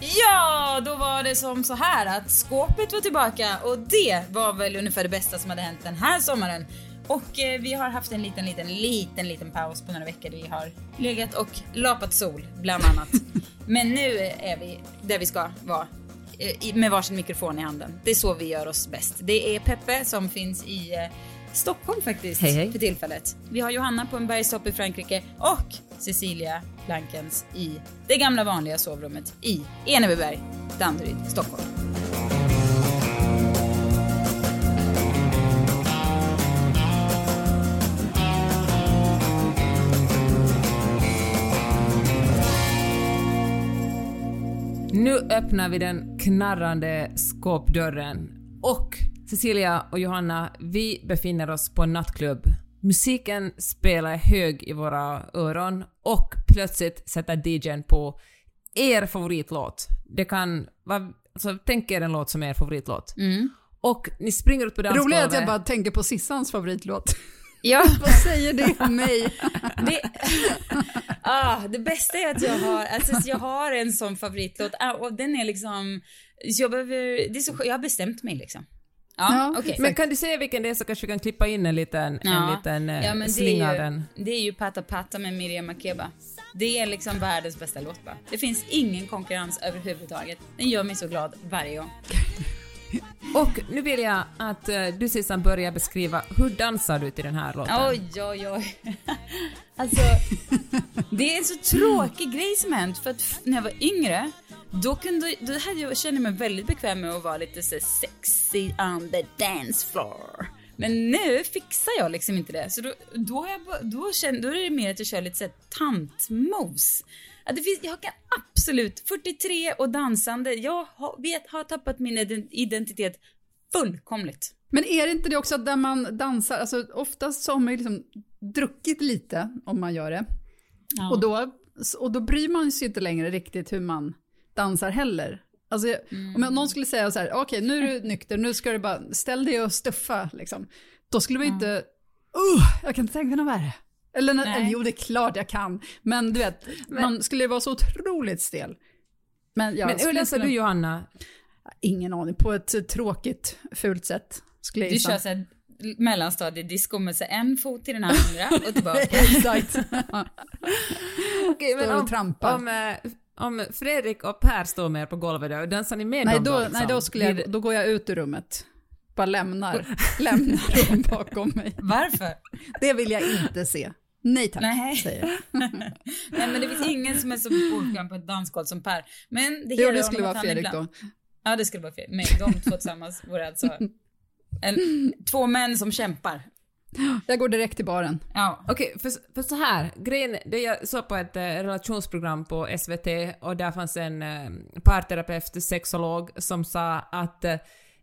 Ja, då var det som så här att skåpet var tillbaka och det var väl ungefär det bästa som hade hänt den här sommaren. Och eh, vi har haft en liten, liten, liten, liten paus på några veckor. Vi har legat och lapat sol, bland annat. Men nu är vi där vi ska vara eh, med varsin mikrofon i handen. Det är så vi gör oss bäst. Det är Peppe som finns i eh, Stockholm faktiskt hej, hej. för tillfället. Vi har Johanna på en bergstopp i Frankrike och Cecilia Blankens i det gamla vanliga sovrummet i Enebyberg, Danderyd, Stockholm. Nu öppnar vi den knarrande skåpdörren och Cecilia och Johanna, vi befinner oss på en nattklubb. Musiken spelar hög i våra öron och plötsligt sätter DJn på er favoritlåt. Det kan vara... Alltså, tänk er en låt som är er favoritlåt. Mm. Och ni springer ut på dansgolvet. Roligt att jag bara tänker på Sissans favoritlåt. Ja, Vad säger det om mig? det, ah, det bästa är att jag har, alltså, jag har en sån favoritlåt ah, och den är liksom, jag behöver, det är så, jag har bestämt mig liksom. Ja, Ja, okej. Men kan du säga vilken det är så kanske vi kan klippa in en liten, en liten eh, ja, men det slinga av är, den. ju, det är ju Pata Pata med Miriam Makeba. Det är liksom världens bästa låt bara. Det finns ingen konkurrens överhuvudtaget. Den gör mig så glad varje gång. Och nu vill jag att eh, du Sissan börjar beskriva hur dansar du till den här låten? Oj, oj, oj. Alltså, det är en så tråkig grej som hänt för att när jag var yngre då, kunde, då hade jag, kände jag mig väldigt bekväm med att vara lite så sexy on the dance floor. Men nu fixar jag liksom inte det. Så då, då, har jag, då, känner, då är det mer att jag kör lite så här tantmos. Det finns, jag kan absolut, 43 och dansande, jag har, vet, har tappat min ident- identitet fullkomligt. Men är det inte det också att när man dansar, alltså oftast så har man ju liksom druckit lite om man gör det. Ja. Och, då, och då bryr man sig inte längre riktigt hur man dansar heller. Alltså, Om jag- någon skulle säga så här, okej nu är du nykter, nu ska du bara ställ dig och stuffa liksom. Då skulle man ju inte, uh, jag kan inte tänka mig något värre. Eller, Nej. eller jo, det är klart jag kan. Men du vet, man skulle vara så otroligt stel. Men, jag Men hur skulle kunna- du Johanna? Ingen aning, på ett tråkigt, fult sätt. Skulle jag Du gissa. kör såhär mellanstadiedisco med så en fot till den andra och tillbaka. Exakt. Okej, Står och trampar. om, eh, om Fredrik och Per står med er på golvet då, dansar ni med nej, dem då, då? liksom? nej då, skulle Blir jag, då går jag ut ur rummet. Bara lämnar, lämnar dem bakom mig. Varför? Det vill jag inte se. Nej tack, Nej. säger jag. Nej men det finns ingen som är så obekväm på ett dansgolv som Per. Men det, Jo, det skulle vara Fredrik ibland- då. Ja det skulle vara Fredrik. Men de två tillsammans vore alltså en, två män som kämpar. Jag går direkt till baren. Ja. Okej, för, för så här, grejen, det jag såg på ett eh, relationsprogram på SVT och där fanns en eh, parterapeut, sexolog, som sa att eh,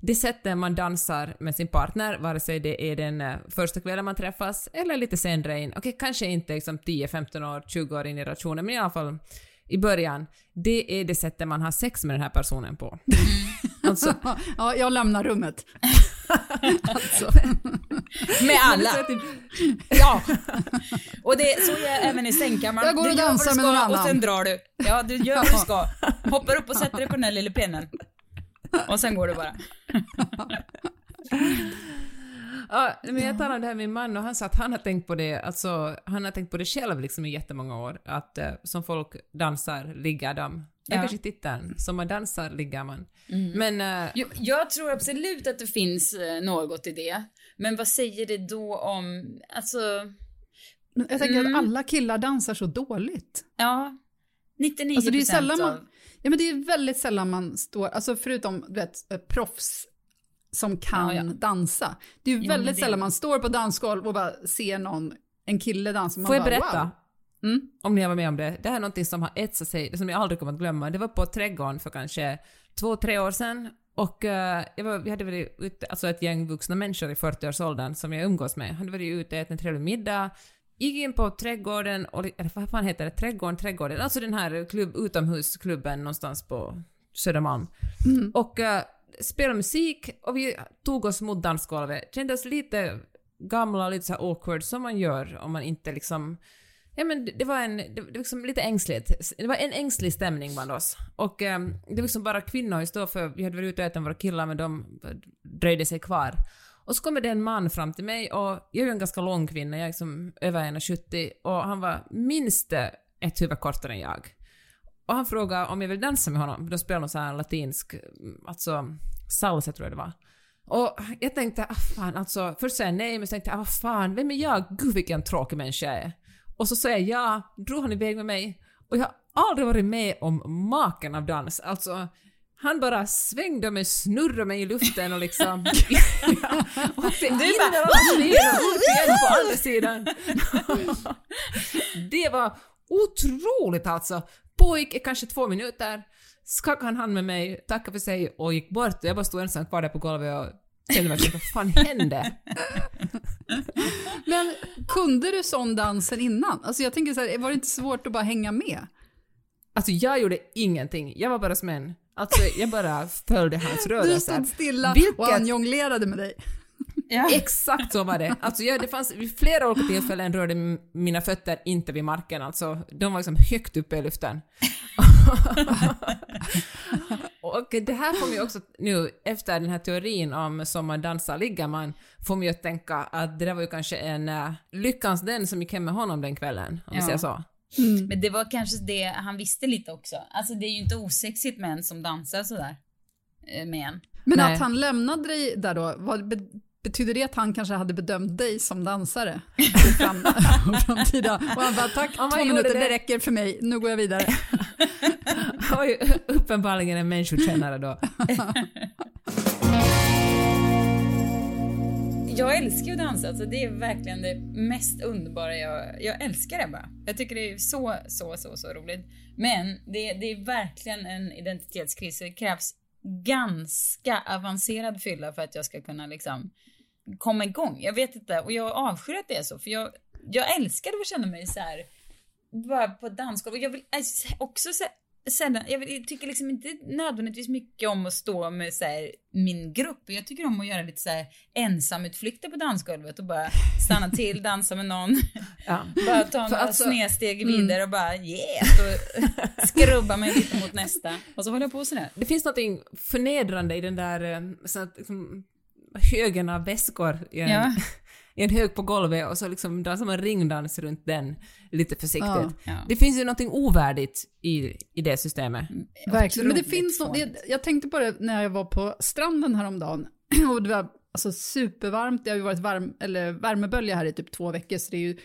det sättet man dansar med sin partner, vare sig det är den eh, första kvällen man träffas eller lite senare in, okej kanske inte liksom 10, 15 år, 20 år in i relationen, men i alla fall i början, det är det sättet man har sex med den här personen på. alltså, Ja, jag lämnar rummet. alltså. Med alla. Ja. Och det, så är jag även i sängkammaren. Jag går och dansar med någon Och annan. sen drar du. Ja du gör vad du ska. Hoppar upp och sätter dig på den här lilla pinnen. Och sen går du bara. Ja, men jag talade om det här med min man och han sa att han har tänkt på det, alltså han har tänkt på det själv liksom i jättemånga år, att eh, som folk dansar ligger de. Det är Ja. kanske titeln, som man dansar ligger man. Men eh, Jag, jag tror absolut att det finns eh, något i det. Men vad säger det då om, alltså, Men Jag tänker Mm. att alla killar dansar så dåligt. ja, 99 Alltså det är sällan av... ja men det är väldigt sällan man står, alltså förutom du vet, eh, proffs som kan Ja, ja. dansa. Det är ju väldigt det- sällan man står på dansgolv och bara ser någon, en kille dansa. Man får jag bara, berätta? Wow. Mm. Om ni har varit med om det. Det här är någonting som har etsat sig, som jag aldrig kommer att glömma. Det var på Trädgården för kanske två, tre år sedan. Och eh, jag var, vi hade varit ute, alltså ett gäng vuxna människor i 40-årsåldern som jag umgås med. Hade varit ute och ätit en trevlig middag. Gick in på trädgården, och, eller vad fan heter det? Trädgården, trädgården. Alltså den här klubb, utomhusklubben någonstans på Södermalm. Och uh, spelade musik och vi tog oss mot dansgolvet. Kändes lite gamla, lite så här awkward som man gör om man inte liksom Ja men det- var en, det var liksom lite ängsligt. Det var en ängslig stämning bland oss. Och ehm, det var liksom bara kvinnor just då, för vi hade varit ute och ätit med våra killar men de dröjde sig kvar. Och så kommer det en man fram till mig och jag är ju en ganska lång kvinna, jag är liksom över 1,70 och han var minst ett huvud kortare än jag. Och han frågade om jag vill dansa med honom. Då spelade de så här latinsk, alltså salsa tror jag det var. Och jag tänkte, ah, fan alltså, först sa jag nej, men så tänkte jag, ah, vad fan, vem är jag? Gud vilken tråkig människa jag är. Och så sa jag ja, drog han iväg med mig. Och jag har aldrig varit med om maken av dans. Alltså, han bara svängde mig, snurrade mig i luften och liksom... ja, och igen på andra sidan. det var otroligt alltså. Pågick i kanske två minuter, skakade han hand med mig, tackade för sig och gick bort. Jag bara stod ensam kvar där på golvet och kände mig vad fan hände? Men kunde du sån dansen innan? Alltså jag tänker så här, var det inte svårt att bara hänga med? Alltså jag gjorde ingenting, jag var bara som en... Alltså jag bara följde hans Du rörelser. stod stilla Vilket- och han jonglerade med dig. Ja. Exakt så var det. Alltså jag, det fanns vid flera olika tillfällen rörde mina fötter inte vid marken, alltså de var liksom högt uppe i luften. och det här får mig också nu, efter den här teorin om som man dansar ligger man, får mig att tänka att det där var ju kanske en uh, lyckans den som gick hem med honom den kvällen, om vi Ja. säger så. Men det var kanske det han visste lite också. Alltså det är ju inte osexigt med en som dansar sådär. eh, Med en. Men Nej. att han lämnade dig där då, vad, be, betyder det att han kanske hade bedömt dig som dansare? i fram, framtida. Och han bara tack, två minuter, det. det- räcker för mig, nu går jag vidare. Han var ju uppenbarligen en människokännare då. Jag älskar ju att dansa, alltså det är verkligen det mest underbara jag, jag älskar det bara. Jag tycker det är så, så, så, så roligt. Men det, det är verkligen en identitetskris, så det krävs ganska avancerad fylla för att jag ska kunna liksom komma igång. Jag vet inte, och jag avskyr att det är så, för jag, jag älskar att känna mig så här bara på dansgolvet. Jag vill alltså, också också sällan, jag, tycker liksom inte nödvändigtvis mycket om att stå med så här, min grupp. Jag tycker om att göra lite så här ensamutflykter på dansgolvet och bara stanna till, dansa med någon, Ja. bara ta några alltså- snedsteg vidare och bara yeah, och skrubba mig lite mot nästa. Och så håller jag på sådär. Det finns något förnedrande i den där eh, så att, liksom, högen av väskor i en, Ja. I en hög på golvet och så liksom dansar man ringdans runt den lite försiktigt. Ja. Ja. Det finns ju något ovärdigt i, i det systemet. Verkligen, men det finns något, jag tänkte på det när jag var på stranden häromdagen. Och det var alltså supervarmt, det har ju varit varm, eller värmebölja här i typ två veckor, så det är ju,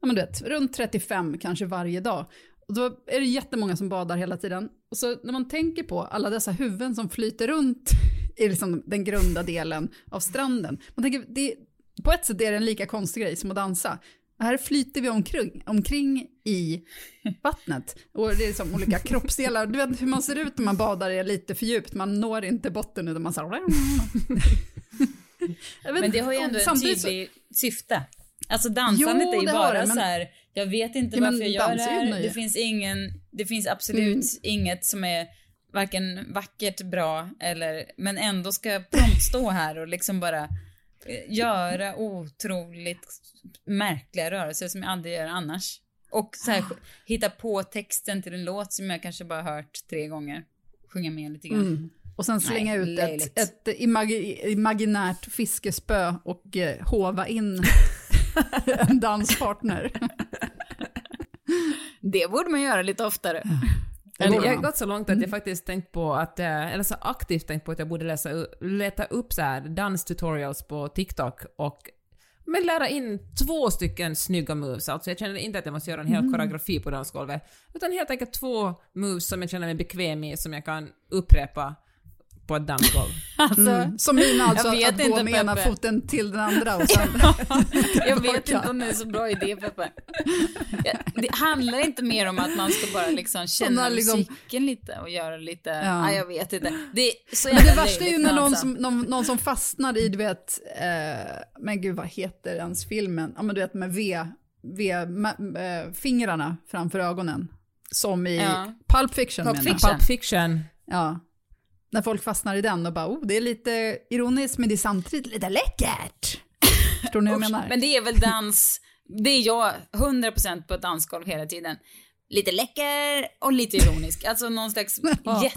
ja men du vet, runt 35 kanske varje dag. Och då är det jättemånga som badar hela tiden. Och så när man tänker på alla dessa huvuden som flyter runt i liksom den grunda delen av stranden. Man tänker, det, på ett sätt är det en lika konstig grej som att dansa. Här flyter vi omkring, omkring i vattnet. Och det är liksom olika kroppsdelar. Du vet hur man ser ut när man badar är lite för djupt. Man når inte botten utan man så här... Vet Men det har ju ändå en samtidigt så- syfte. Alltså dansandet Jo, är ju bara det, men- så här. jag vet inte Ja, varför jag gör det här. Det finns ingen, det finns absolut Mm. inget som är varken vackert, bra eller, men ändå ska jag prompt stå här och liksom bara göra otroligt märkliga rörelser som jag aldrig gör annars. Och så här, hitta på texten till en låt som jag kanske bara hört tre gånger. Sjunga med lite grann. Mm. Och sen slänga Nej, ut ett, ett imagi, imaginärt fiskespö och eh, hova in en danspartner. Det borde man göra lite oftare. Jag har gått så långt att jag faktiskt tänkt på att, eh, eller så aktivt tänkt på att jag borde läsa, leta upp så här danstutorials på TikTok och men lära in två stycken snygga moves. Alltså jag känner inte att jag måste göra en hel koreografi på dansgolvet, utan helt enkelt två moves som jag känner mig bekväm i, som jag kan upprepa på ett dansgolv. Alltså, Mm. Som mina alltså, Jag vet att gå med ena foten till den andra och sen... Jag vet inte om det är en så bra idé Peppe. Det handlar inte mer om att man ska bara liksom känna liksom- musiken lite och göra lite, ja. Ja. jag vet inte. Det är så Men det värsta är ju när någon alltså. som, någon, någon som fastnar i, du vet, eh, men gud vad heter ens filmen? Ja men du vet med V, v eh, fingrarna framför ögonen. Som i Ja. Pulp Fiction Pulp. Fiction. Pulp Fiction. Ja. När folk fastnar i den och bara, oh det är lite ironiskt men det är samtidigt lite läckert. Förstår ni vad jag menar? Men det är väl dans Det är jag 100% på ett dansgolv hela tiden. Lite läcker och lite ironisk. Alltså någon slags Ja.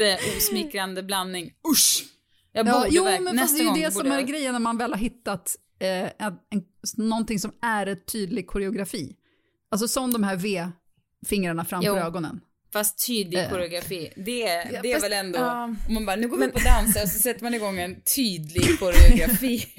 jätteosmickrande blandning. Usch! Jag Ja, borde jo, men nästa det är ju det som är jag- grejen när man väl har hittat eh, en, en, någonting som är ett tydlig koreografi. Alltså som de här V-fingrarna framför Jo. ögonen. Fast tydlig Eh. koreografi, det, Ja, det är fast- väl ändå... Om man bara, nu går vi upp och dansar och så sätter man igång en tydlig koreografi.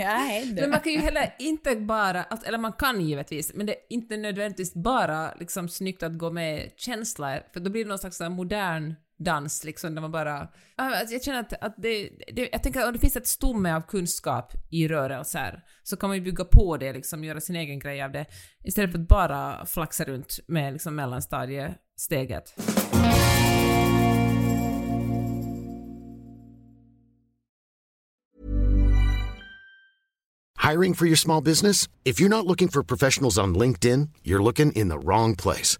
Men man kan ju heller inte bara, att- eller man kan givetvis, men det är inte nödvändigtvis bara liksom snyggt att gå med känsla, för då blir det någon slags modern dans liksom, där man bara... Ah, alltså Jag känner att, att det, det... Jag tänker att om det finns ett stomme av kunskap i rörelser, så kan man ju bygga på det, liksom göra sin egen grej av det, istället för att bara flaxa runt med liksom mellanstadiesteget. Hiring for your small business? If you're not looking for professionals on LinkedIn, you're looking in the wrong place.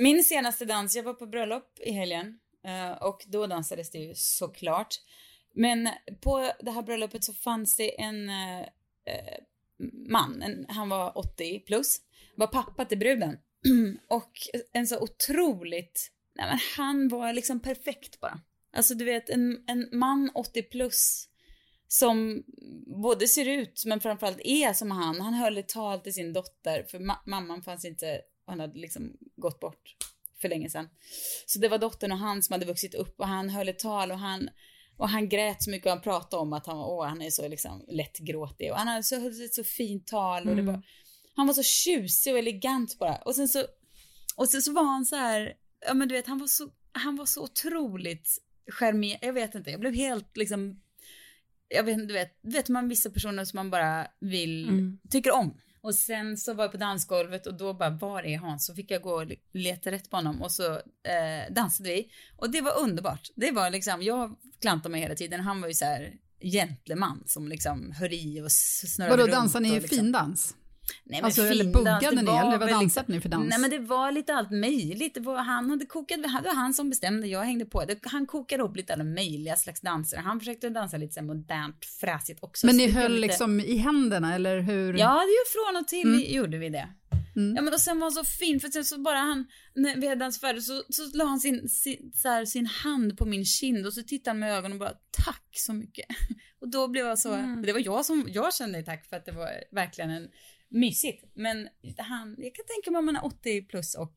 Min senaste dans, jag var på bröllop i helgen eh, och då dansades det ju såklart. Men på det här bröllopet så fanns det en eh, eh man, en, han var 80 plus, var pappa till bruden. och en så otroligt, nej men han var liksom perfekt bara. Alltså du vet en, en man 80 plus som både ser ut men framförallt är som han. Han höll ett tal till sin dotter för ma- mamman fanns inte, han hade liksom gått bort för länge sedan. Så det var dottern och han som hade vuxit upp och han höll ett tal och han och han grät så mycket och han pratade om att han, åh, han är så liksom lättgråtig och han hade så, höll ett så fint tal och det var, han var så tjusig och elegant bara. Och sen så, och sen så var han så här, ja men du vet, han var så, han var så otroligt charmig, jag vet inte, jag blev helt liksom, jag vet inte, du vet, vet man vissa personer som man bara vill, Mm. tycker om. Och sen så var jag på dansgolvet och då bara, var är Hans? Så fick jag gå och leta rätt på honom och så eh, dansade vi. Och det var underbart. Det var liksom, jag klantade mig hela tiden, han var ju så här gentleman som liksom höll i och snurrade Vadå, runt dansar ni och i liksom, findans? Nej, men Alltså, eller buggade det ni, var eller vad väl dansade ni för dans? Nej men det var lite allt möjligt. Det var, han hade kokat, det var han som bestämde, jag hängde på. Det, han kokade upp lite alla möjliga slags danser. Han försökte dansa lite så modernt, fräsigt också. Men ni höll lite- liksom i händerna eller hur? Ja, det ju från och till gjorde vi det. Mm. Ja men och sen var han så fin för sen så bara han, när vi hade dansat färdigt så, så la han sin, sin, så här, sin hand på min kind och så tittade han med ögonen och bara tack så mycket. Och då blev jag så, det var jag som, jag kände tack för att det var verkligen en mysigt. Men han, jag kan tänka mig om man är 80 plus och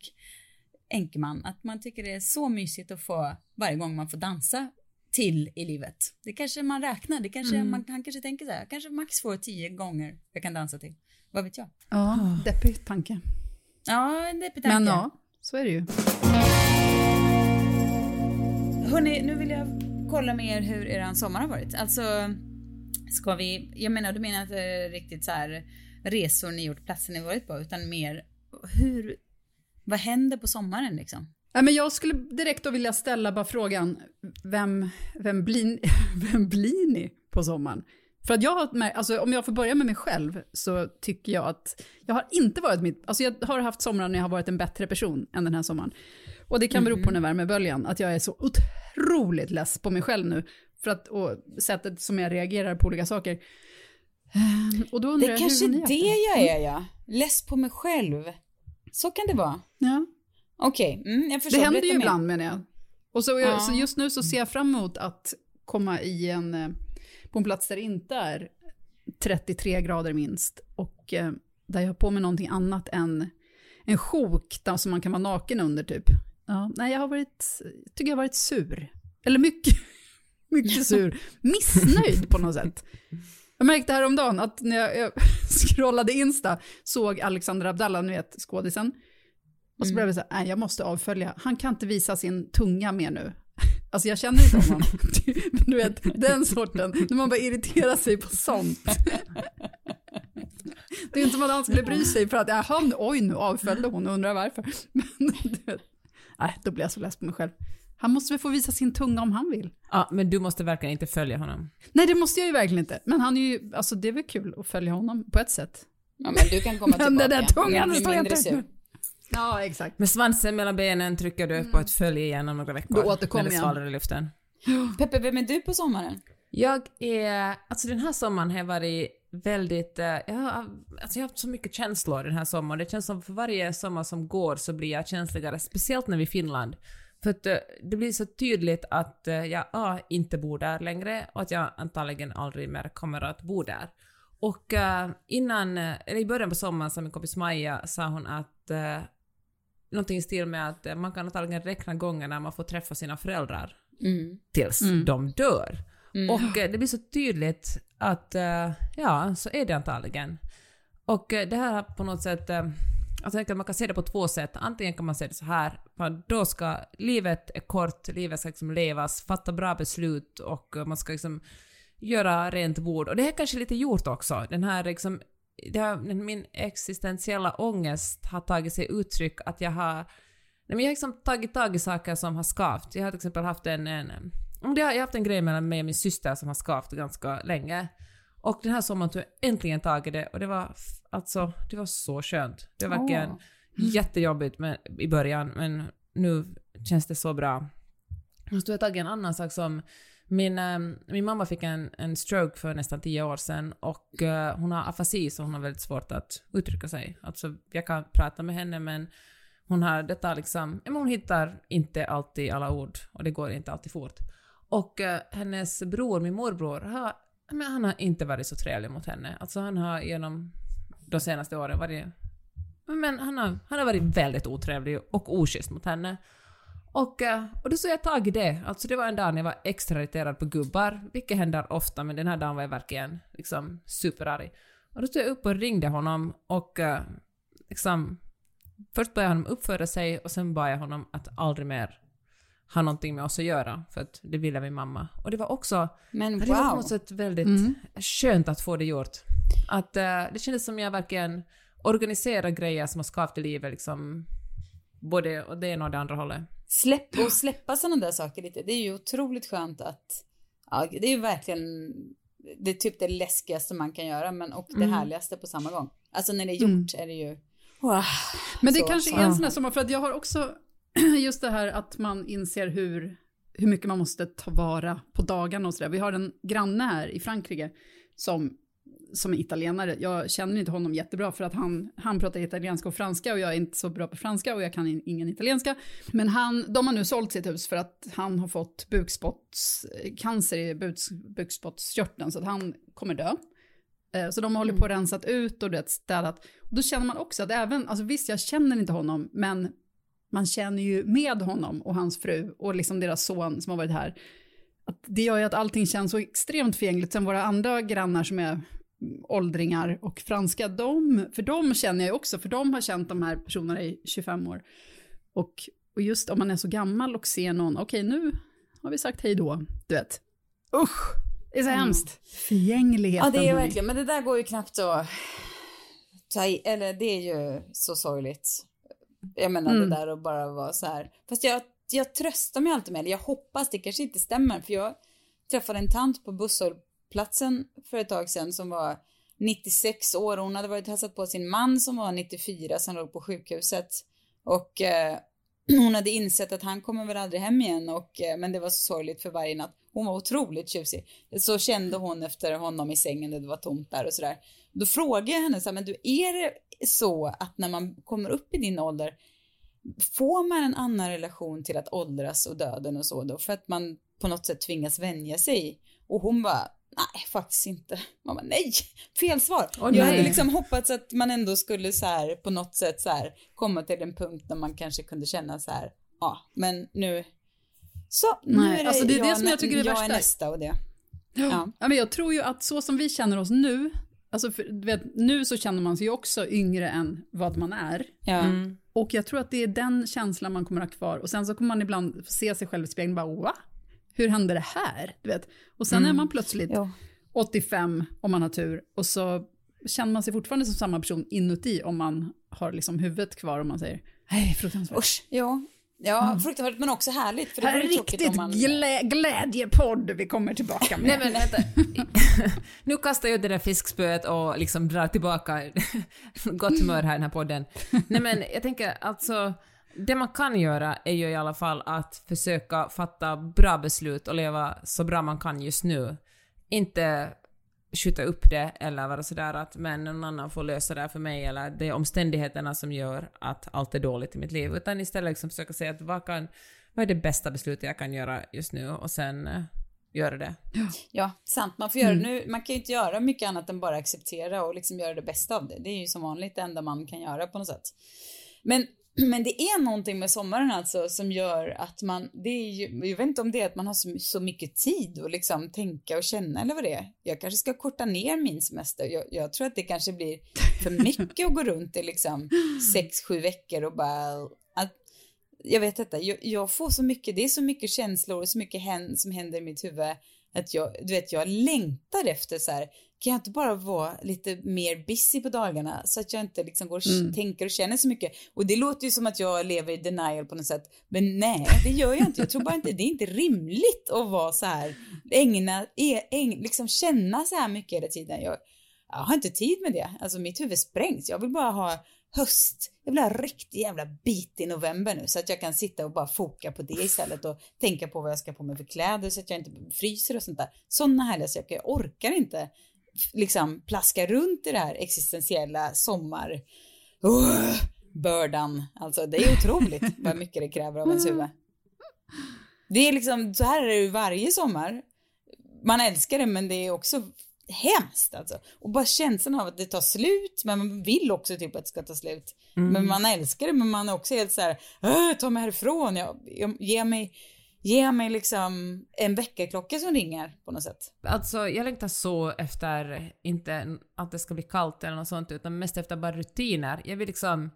enkeman, att man tycker det är så mysigt att få varje gång man får dansa till i livet. Det kanske man räknar, det kanske man, han kanske tänker så här, kanske max får tio gånger jag kan dansa till. Vad vet jag? Ja, deppig tanke. Ja, en deppig Men tanke. ja, så är det ju. Hörni, nu vill jag kolla med er hur er sommar har varit. Alltså, ska vi, jag menar, du menar inte riktigt så här resor ni gjort, platser ni varit på, utan mer hur, vad händer på sommaren liksom? Nej, men jag skulle direkt då vilja ställa bara frågan, vem, vem, blir, vem blir ni på sommaren? För att jag har alltså om jag får börja med mig själv så tycker jag att jag har inte varit mitt, alltså jag har haft somrar när jag har varit en bättre person än den här sommaren. Och det kan bero på den här värmeböljan, att jag är så otroligt less på mig själv nu. För att, och sättet som jag reagerar på olika saker. Ehm, Och då undrar Det är kanske det jag är, ja. Less på mig själv. Så kan det vara. Ja. Okej, mm, jag förstår. Det händer ju ibland menar jag. Och så, Ja. så just nu så ser jag fram emot att komma i en, eh, på en plats där det inte är 33 grader minst och eh, där jag har på mig någonting annat än en sjok där som man kan vara naken under typ. Ja, nej, jag har varit, tycker jag har varit sur. Eller mycket, mycket sur. Missnöjd på något sätt. Jag märkte häromdagen att när jag, jag scrollade Insta såg Alexander Abdallah, ni vet skådisen, och så blev det så här, nej jag måste avfölja. Han kan inte visa sin tunga mer nu. Alltså jag känner inte honom. Du vet, den sorten, när man bara irriterar sig på sånt. Det är inte att han skulle bry sig för att, jaha, oj nu avföljde hon och undrar varför. Men, du vet, nej, då blir jag så less på mig själv. Han måste väl få visa sin tunga om han vill. Ja, men du måste verkligen inte följa honom. Nej, det måste jag ju verkligen inte. Men han är ju, alltså det är väl kul att följa honom på ett sätt. Ja, men du kan komma Men tillbaka. den där tungan står jag inte Ja, exakt. Med svansen mellan benen trycker du på ett följ igen om några veckor. Då återkommer När det svalnar i luften. Peppe, vem är du på sommaren? Jag är, alltså den här sommaren har jag varit väldigt, eh, jag har, alltså jag har haft så mycket känslor den här sommaren. Det känns som för varje sommar som går så blir jag känsligare, speciellt när vi är i Finland. För att eh, det blir så tydligt att eh, jag A, inte bor där längre och att jag antagligen aldrig mer kommer att bo där. Och eh, innan, eller i början på sommaren sa min kompis Maja, sa hon att eh, någonting i stil med att man kan antagligen räkna gångerna man får träffa sina föräldrar Mm. tills Mm. de dör. Mm. Och det blir så tydligt att, ja, så är det antagligen. Och det här har på något sätt, Alltså jag tänker att man kan se det på två sätt. Antingen kan man se det så här, då ska, livet är kort, livet ska liksom levas, fatta bra beslut och man ska liksom göra rent bord. Och det är kanske lite gjort också. Den här liksom, det har, min existentiella ångest har tagit sig uttryck att jag har Nej, men jag har liksom tagit tag i saker som har skavt. Jag har till exempel haft en, en, jag har haft en grej mellan mig och min syster som har skavt ganska länge. Och den här sommaren tog jag äntligen tag i det och det var, alltså, det var så skönt. Det var verkligen Åh. jättejobbigt med, i början, men nu känns det så bra. Och så tog jag tag i en annan sak som min, eh, min mamma fick en, en stroke för nästan tio år sedan och eh, hon har afasi så hon har väldigt svårt att uttrycka sig. Alltså jag kan prata med henne men hon har detta liksom, men hon hittar inte alltid alla ord och det går inte alltid fort. Och eh, hennes bror, min morbror, har, men han har inte varit så trevlig mot henne. Alltså han har genom de senaste åren varit, men han har, han har varit väldigt otrevlig och oschysst mot henne. Och, eh, och då tog jag tag i det. Alltså det var en dag när jag var extra irriterad på gubbar, vilket händer ofta, men den här dagen var jag verkligen liksom superarg. Och då stod jag upp och ringde honom och eh, liksom Först bad jag honom uppföra sig och sen bad jag honom att aldrig mer ha någonting med oss att göra, för att det ville min mamma. Och det var också, Men det var på wow. något sätt väldigt Mm. skönt att få det gjort. Att eh, det kändes som jag verkligen organiserar grejer som har skapat i livet, liksom både det ena och det andra hållet. Släpp, och släppa sådana där saker lite. Det är ju otroligt skönt att, ja, det är ju verkligen, det är typ det läskigaste man kan göra, men och det Mm. härligaste på samma gång. Alltså när det är gjort Mm. är det ju, wow. Men det Så, kanske är en sån här sommar, för att jag har också just det här att man inser hur, hur mycket man måste ta vara på dagarna och sådär. Vi har en granne här i Frankrike som, som är italienare. Jag känner inte honom jättebra för att han, han pratar italienska och franska och jag är inte så bra på franska och jag kan in, ingen italienska. Men han, de har nu sålt sitt hus för att han har fått bukspottscancer i buks, bukspottkörteln så att han kommer dö. Eh, Så de hållit på och rensat ut och det städat. Och då känner man också att även, alltså visst jag känner inte honom, men man känner ju med honom och hans fru och liksom deras son som har varit här. Att det gör ju att allting känns så extremt förgängligt. Sen våra andra grannar som är åldringar och franska, de, för de känner jag ju också, för de har känt de här personerna i 25 år. Och, och just om man är så gammal och ser någon, okej nu har vi sagt hej då, du vet. Usch, det är så Mm. hemskt. Förgängligheten. Ja, det är verkligen, men det där går ju knappt att ta i, eller det är ju så sorgligt. Jag menar Mm. det där att bara vara så här. Fast jag, jag tröstar mig alltid med det. Jag hoppas, det kanske inte stämmer, för jag träffade en tant på busshållplatsen för ett tag sedan som var 96 år och hon hade varit och hälsat på sin man som var 94 som låg på sjukhuset. Och eh, hon hade insett att han kommer väl aldrig hem igen och, eh, men det var så sorgligt för varje natt. Hon var otroligt tjusig. Så kände hon efter honom i sängen, det var tomt där och sådär. Då frågade jag henne så här, men du är det så att när man kommer upp i din ålder, får man en annan relation till att åldras och döden och så då? För att man på något sätt tvingas vänja sig. Och hon bara, nej faktiskt inte. Man bara, nej, fel svar. Åh, jag hade nej. liksom hoppats att man ändå skulle så här på något sätt så här komma till en punkt där man kanske kunde känna så här, ja, men nu, så, nu Nej, är det, alltså det är det jag, som jag tycker är jag värsta. är nästa och det. Ja. Ja. men jag tror ju att så som vi känner oss nu, alltså för, vet, nu så känner man sig också yngre än vad man är. Ja. Mm. Och jag tror att det är den känslan man kommer ha kvar. Och sen så kommer man ibland se sig själv i spegeln och bara, va? Hur hände det här? Du vet. Och sen Mm. är man plötsligt Jo. 85 om man har tur. Och så känner man sig fortfarande som samma person inuti om man har liksom huvudet kvar och man säger nej, fruktansvärt. Usch, ja. Ja, fruktansvärt men också härligt. För det Här är riktigt man... glä glädjepodd vi kommer tillbaka med. Nej men vänta. nu kastar jag det där fiskspöet och liksom drar tillbaka gott humör här i den här podden. Nej men jag tänker alltså, det man kan göra är ju i alla fall att försöka fatta bra beslut och leva så bra man kan just nu. Inte skjuta upp det eller vara sådär att men någon annan får lösa det här för mig eller det är omständigheterna som gör att allt är dåligt i mitt liv. Utan istället liksom försöka säga att vad, kan, vad är det bästa beslutet jag kan göra just nu och sen eh, göra det. Ja, sant. Man får göra nu, man kan ju inte göra mycket annat än bara acceptera och liksom göra det bästa av det. Det är ju som vanligt det enda man kan göra på något sätt. Men, men det är någonting med sommaren alltså som gör att man, det är ju, jag vet inte om det är att man har så, så mycket tid att liksom tänka och känna eller vad det är. Jag kanske ska korta ner min semester. Jag, jag tror att det kanske blir för mycket att gå runt i liksom sex, sju veckor och bara att, jag vet inte, jag, jag får så mycket, det är så mycket känslor och så mycket hän, som händer i mitt huvud att jag, du vet, jag längtar efter så här, kan jag inte bara vara lite mer busy på dagarna så att jag inte liksom går och tänker och känner så mycket. Och det låter ju som att jag lever i denial på något sätt. Men nej, det gör jag inte. Jag tror bara inte, det är inte rimligt att vara så här, ägna, ägna liksom känna så här mycket hela tiden. Jag, jag har inte tid med det. Alltså mitt huvud sprängs. Jag vill bara ha höst. Jag vill ha riktig jävla bit i november nu så att jag kan sitta och bara foka på det istället och tänka på vad jag ska på mig för kläder så att jag inte fryser och sånt där. Sådana härliga saker. Jag orkar inte liksom plaska runt i det här existentiella sommar... Uh, bördan. Alltså det är otroligt vad mycket det kräver av ens huvud. Det är liksom, så här är det ju varje sommar. Man älskar det men det är också hemskt alltså. Och bara känslan av att det tar slut, men man vill också typ att det ska ta slut. Men man älskar det, men man är också helt så här, "Åh, ta mig härifrån, jag, jag, ge mig, ge mig liksom en väckarklocka som ringer på något sätt. Alltså, jag längtar så efter, inte att det ska bli kallt eller något sånt, utan mest efter bara rutiner. Jag vill liksom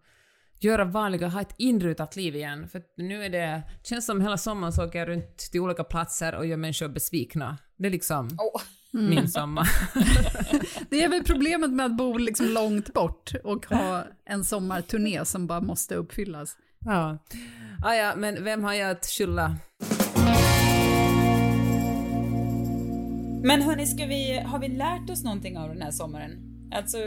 göra vanliga, ha ett inrutat liv igen. För nu är det, känns som hela sommaren så åker jag runt till olika platser och gör människor besvikna. Det är liksom Åh. min sommar. Det är väl problemet med att bo liksom långt bort och ha en sommarturné som bara måste uppfyllas. ja. Ah, ja, men vem har jag att skylla? Men hörni, ska vi, har vi lärt oss någonting av den här sommaren? Alltså,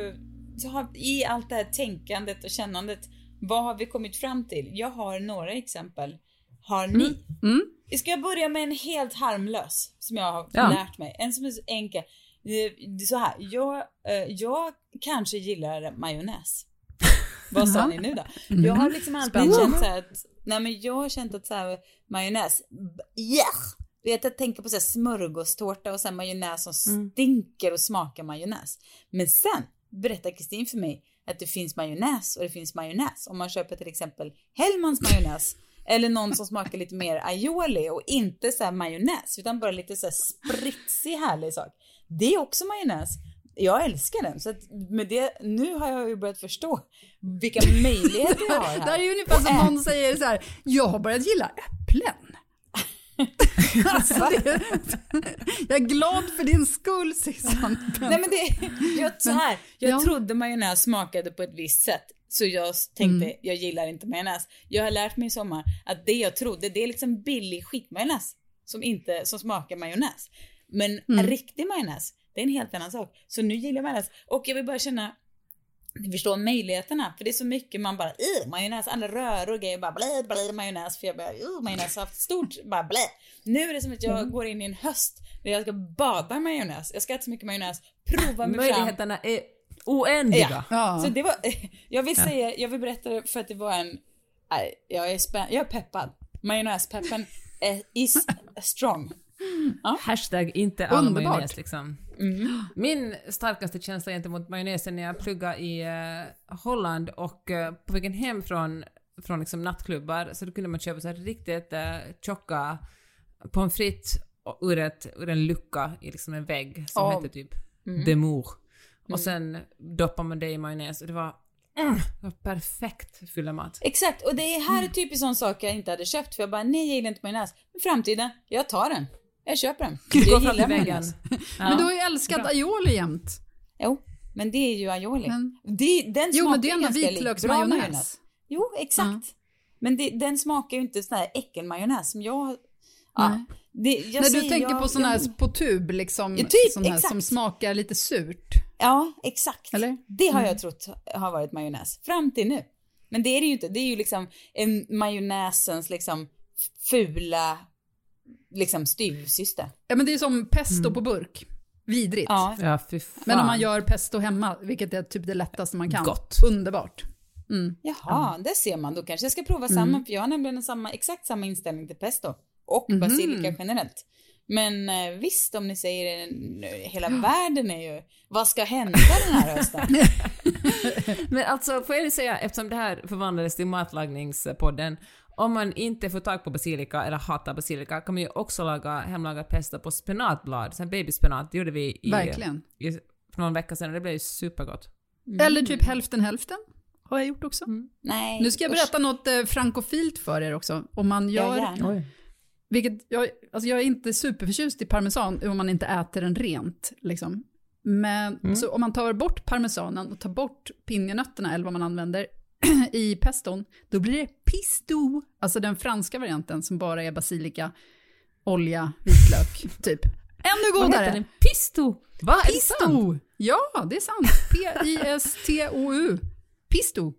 har, i allt det här tänkandet och kännandet, vad har vi kommit fram till? Jag har några exempel. Har ni? Mm. Ska jag börja med en helt harmlös som jag har Ja. lärt mig? En som är så enkel. Eh, Så här, jag, eh, jag kanske gillar majonnäs. Vad sa ni nu då? Jag har liksom alltid Spännande. känt så här att, nej men jag har känt att så här, majonnäs, yeah! Du vet, jag tänker på så här smörgåstårta och sen majonnäs som stinker och smakar majonnäs. Men sen berättar Kristin för mig att det finns majonnäs och det finns majonnäs. Om man köper till exempel Hellmans majonnäs eller någon som smakar lite mer aioli och inte så här majonnäs utan bara lite så här spritsig härlig sak. Det är också majonnäs. Jag älskar den. Så att med det, nu har jag ju börjat förstå vilka möjligheter jag har Det här här. är ju ungefär som någon säger så här, jag har börjat gilla äpplen. alltså, det, jag är glad för din skull Sissan. Nej men det, jag, så här, jag Ja. trodde majonnäs smakade på ett visst sätt. Så jag tänkte, jag gillar inte majonnäs. Jag har lärt mig i sommar att det jag trodde, det är liksom billig skitmajonnäs. Som inte, som smakar majonnäs. Men en riktig majonnäs, det är en helt annan sak. Så nu gillar jag majonnäs. Och jag vill bara känna, ni förstår möjligheterna. För det är så mycket man bara, uh, majonnäs, alla röror och grejer bara blä, blä, majonnäs. För jag bara, uh, majonnäs har haft stort, bara blä. Nu är det som att jag går in i en höst där jag ska bada i majonnäs. Jag ska äta så mycket majonnäs, prova mig fram. Möjligheterna är oändliga. Ja. Ja. Så det var, jag vill säga, jag vill berätta det för att det var en, nej, jag är spänn, jag är peppad. Majonnäspeppen is strong. Hashtag inte all majonnäs liksom. Min starkaste känsla gentemot majonnäsen när jag pluggade i eh, Holland och eh, på vägen hem från, från liksom nattklubbar så då kunde man köpa så här riktigt uh, tjocka pommes frites ur, ett, ur en lucka i liksom en vägg som Ja. hette typ Demour. Och sen doppade man det i majonnäs och det var, mm, perfekt fyllemat. Exakt, och det här är typiskt sån sak jag inte hade köpt för jag bara, nej jag gillar inte majonnäs. Men framtiden, jag tar den. Jag köper den. Gå Jag fram till väggen. Men du har ju älskat aioli jämt. Jo, Men det är ju aioli. Men- det, den Jo, men det är smakar ändå vitlöksmajonnäs. bra Jo, exakt. Men det, den smakar ju inte sån här äckelmajonnäs som jag... Ja, det, jag När du tänker jag, på sån här jag, på tub, liksom, Ja, typ, sån här exakt. som smakar lite surt. Ja, exakt. Eller? Det har jag trott har varit majonnäs. Fram till nu. Men det är det ju inte. Det är ju liksom en majonnäsens liksom fula liksom styvsyster. Ja, men det är som pesto på burk. Vidrigt. Ja, Ja. Men om man gör pesto hemma, vilket är typ det lättaste man kan. Gott. Underbart. Jaha, det ser man. Då kanske jag ska prova samma, för jag har nämligen samma, exakt samma inställning till pesto. Och basilika generellt. Men eh, visst, om ni säger eh, hela världen är ju, vad ska hända den här hösten? Men alltså, får jag säga, eftersom det här förvandlades till matlagningspodden, om man inte får tag på basilika eller hatar basilika kan man ju också laga hemlagat pesto på spenatblad, sen babyspenat, det gjorde vi i, Verkligen. i, för någon vecka sedan och det blev ju supergott. Eller typ hälften hälften. Har jag gjort också. Nej. Nu ska jag usch. berätta något eh, frankofilt för er också. Om man gör, vilket jag, alltså jag är inte superförtjust i parmesan om man inte äter den rent. Liksom. Men så om man tar bort parmesanen och tar bort pinjenötterna eller vad man använder i peston, då blir det pisto, alltså den franska varianten som bara är basilika, olja, vitlök, typ. Ännu Vad heter godare! den? Pisto! Va? Är det sant? Pisto! Ja, det är sant. P-I-S-T-O-U. Pisto.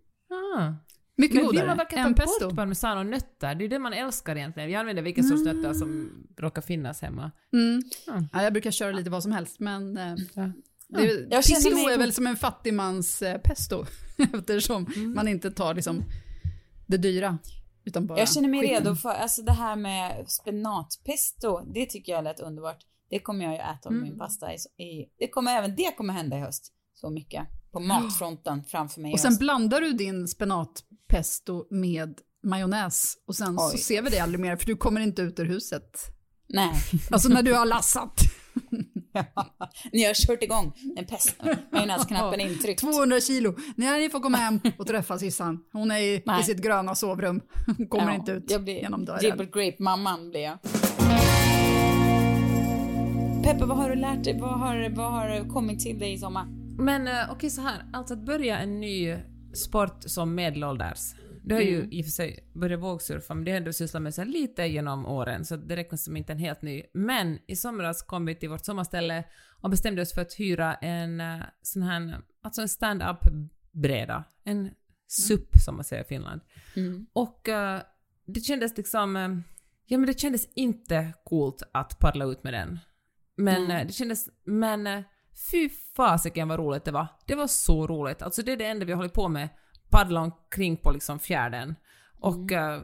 Ah. Mycket Men vill godare man verkligen än ta pesto. bort parmesan och nötter? Det är det man älskar egentligen. Jag använder vilken sorts nötter som råkar finnas hemma. Mm. Ja. Ja, jag brukar köra lite vad som helst, men eh, Ja. Det, Jag känner pisto mig- är väl som en fattigmans eh, pesto, eftersom man inte tar liksom det dyra, utan bara Jag känner mig skiten. redo för, alltså det här med spenatpesto, det tycker jag lät underbart. Det kommer jag ju äta om min pasta i, det kommer även det kommer hända i höst. Så mycket. På matfronten framför mig Och sen blandar du din spenatpesto med majonnäs och sen så Oj. ser vi det aldrig mer, för du kommer inte ut ur huset. Nej. Alltså när du har lassat. Ni har kört igång en pest, majonnäsknappen intryckt. 200 kilo. Nej, ni får komma hem och träffa Sissan. Hon är i, i sitt gröna sovrum. Hon kommer Ja, inte ut jag blir, genom dörren. Gilbert Grape-mamman blir jag. Peppe, vad har du lärt dig? Vad har, vad har kommit till dig i sommar? Men eh, okej så här, alltså att börja en ny sport som medelålders. Det har ju i och för sig börjat vågsurfa, men det har ändå sysslat med så lite genom åren, så det räknas som inte en helt ny. Men i somras kom vi till vårt sommarställe och bestämde oss för att hyra en eh, sån här, alltså en stand-up bräda. En SUP som man säger i Finland. Och eh, det kändes liksom, eh, ja men det kändes inte coolt att paddla ut med den. Men eh, det kändes, men fy fasiken vad roligt det var. Det var så roligt. Alltså det är det enda vi har hållit på med, paddla omkring på liksom fjärden. Och eh,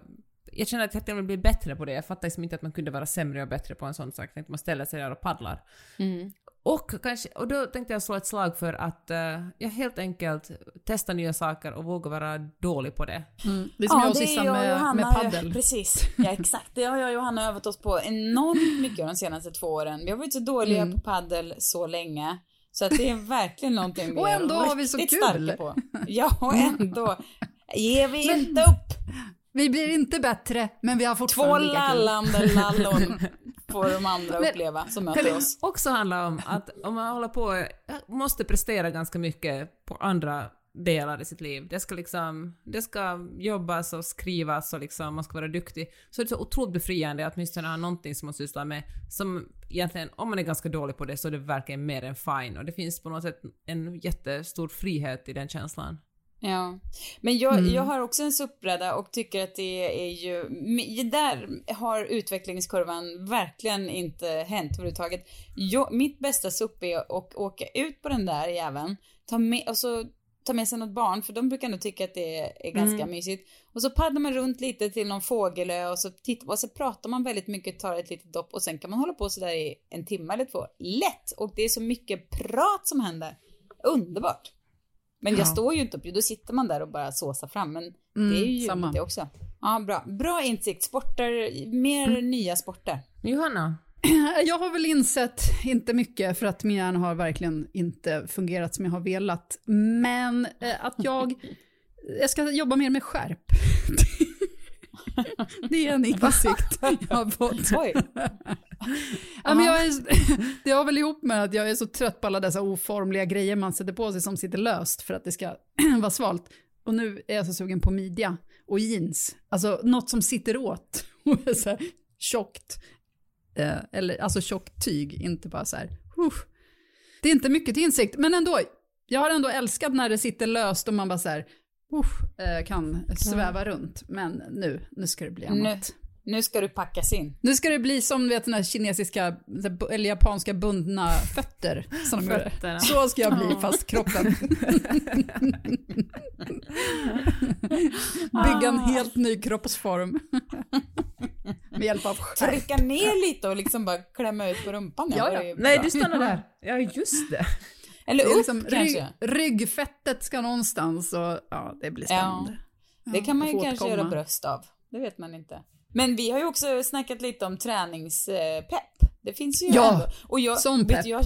jag känner att jag till och med blir bättre på det. Jag fattar liksom inte att man kunde vara sämre och bättre på en sån sak. Att man ställer sig där och paddlar. Och, kanske, och då tänkte jag slå ett slag för att uh, jag helt enkelt testa nya saker och våga vara dålig på det. Mm. Det är som jag och Sissan med, med paddel. Precis, ja exakt. Det har jag och Johanna övat oss på enormt mycket de senaste två åren. Vi har varit så dåliga Mm. på paddel så länge. Så att det är verkligen någonting vi Och är ändå har vi så kul. på. Ja, och ändå ger vi inte upp. Vi blir inte bättre, men vi har Två fortfarande lika kul. lallande lallon får de andra Men- uppleva som möter det oss. också handla om att om man håller på, måste prestera ganska mycket på andra delar i sitt liv. Det ska liksom, det ska jobbas och skrivas och liksom, man ska vara duktig. Så det är så otroligt befriande att åtminstone ha någonting som man sysslar med som egentligen, om man är ganska dålig på det så är det verkligen mer än fine och det finns på något sätt en jättestor frihet i den känslan. Ja, men jag, Mm. jag har också en SUP-bräda och tycker att det är ju, där har utvecklingskurvan verkligen inte hänt överhuvudtaget. Jag, mitt bästa SUP är att åka ut på den där jäveln, ta med, och så ta med sig något barn, för de brukar nog tycka att det är, är ganska Mm. mysigt. Och så paddlar man runt lite till någon fågelö och så, titt, och så pratar man väldigt mycket, tar ett litet dopp och sen kan man hålla på sådär i en timme eller två. Lätt! Och det är så mycket prat som händer. Underbart! Men jag Ja. står ju inte upp, då sitter man där och bara såsar fram. Men Mm, det är ju samma. det också. Ja, bra. Bra insikt. Sporter, mer Mm. nya sporter. Johanna? Jag har väl insett, inte mycket för att min hjärna har verkligen inte fungerat som jag har velat, men eh, att jag, jag ska jobba mer med skärp. Det är en insikt jag har fått. Oj. Ja, men jag är, det har väl ihop med att jag är så trött på alla dessa oformliga grejer man sätter på sig som sitter löst för att det ska vara svalt. Och nu är jag så sugen på midja och jeans. Alltså något som sitter åt och är så här tjockt. Eh, eller alltså tjockt tyg, inte bara så här. Uh. Det är inte mycket till insikt, men ändå. Jag har ändå älskat när det sitter löst och man bara så här uh, kan sväva runt. Men nu, nu ska det bli Nu, annat. nu ska du packas in. Nu ska det bli som vet, den här kinesiska eller japanska bundna fötter. Som de gjorde. Fötterna. Så ska jag bli, fast kroppen. Bygga en helt ny kroppsform. Med hjälp av skärp. Trycka ner lite och liksom bara klämma ut på rumpan. Ja, ja. Nej, du stannar där. Ja, just det. Eller upp liksom kanske. rygg, ryggfettet ska någonstans och ja, det blir spännande. Det kan man ju kanske göra bröst av. Det vet man inte. Men vi har ju också snackat lite om träningspepp. Det finns ju Ja, ändå. Och jag, sån vet pepp. Jag,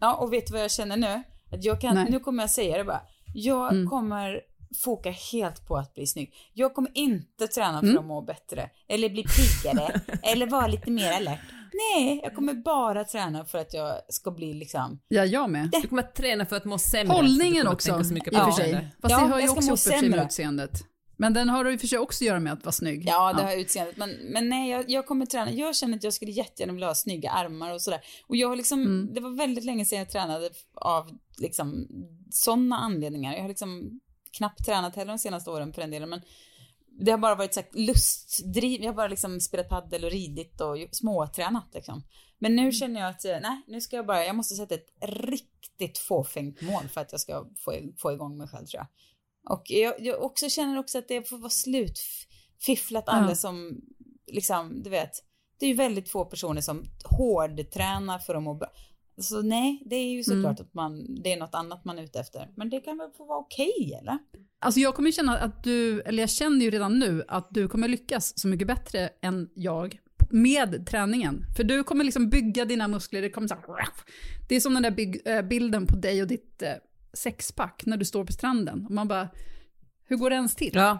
ja, och vet du vad jag känner nu? Att jag kan, Nej. Mm. nu kommer jag säga det bara. Jag kommer foka helt på att bli snygg. Jag kommer inte träna för Mm. att må bättre. Eller bli piggare. eller vara lite mer alert. Nej, jag kommer bara träna för att jag ska bli liksom... Ja, jag med. Du kommer att träna för att må sämre. Hållningen också, tänka så mycket i och på för sig. Fast Ja, det har ju jag ska också upp sig med sämre. utseendet. Men den har ju i och för sig också att göra med att vara snygg. Ja, det har utseendet. Men, men nej, jag, jag kommer träna. Jag känner att jag skulle jättegärna vilja ha snygga armar och sådär. Och jag har liksom, det var väldigt länge sedan jag tränade av liksom sådana anledningar. Jag har liksom knappt tränat heller de senaste åren för den delen. Men det har bara varit så här lustdriv. Jag har bara liksom spelat paddel och ridit och småtränat liksom. Men nu känner jag att, eh, nej, nu ska jag bara, jag måste sätta ett riktigt fåfängt mål för att jag ska få, få igång mig själv tror jag. Och jag, jag också känner också att det får vara slut fifflat alla Ja. som, liksom, du vet, det är ju väldigt få personer som hårdtränar för att må bra. Så nej, det är ju såklart att man, det är något annat man är ute efter. Men det kan väl få vara okej, eller? Alltså jag kommer känna att du, eller jag känner ju redan nu att du kommer lyckas så mycket bättre än jag med träningen. För du kommer liksom bygga dina muskler, det kommer så här, Det är som den där bygg, äh, bilden på dig och ditt äh, sexpack när du står på stranden. Och man bara, hur går det ens till? Ja,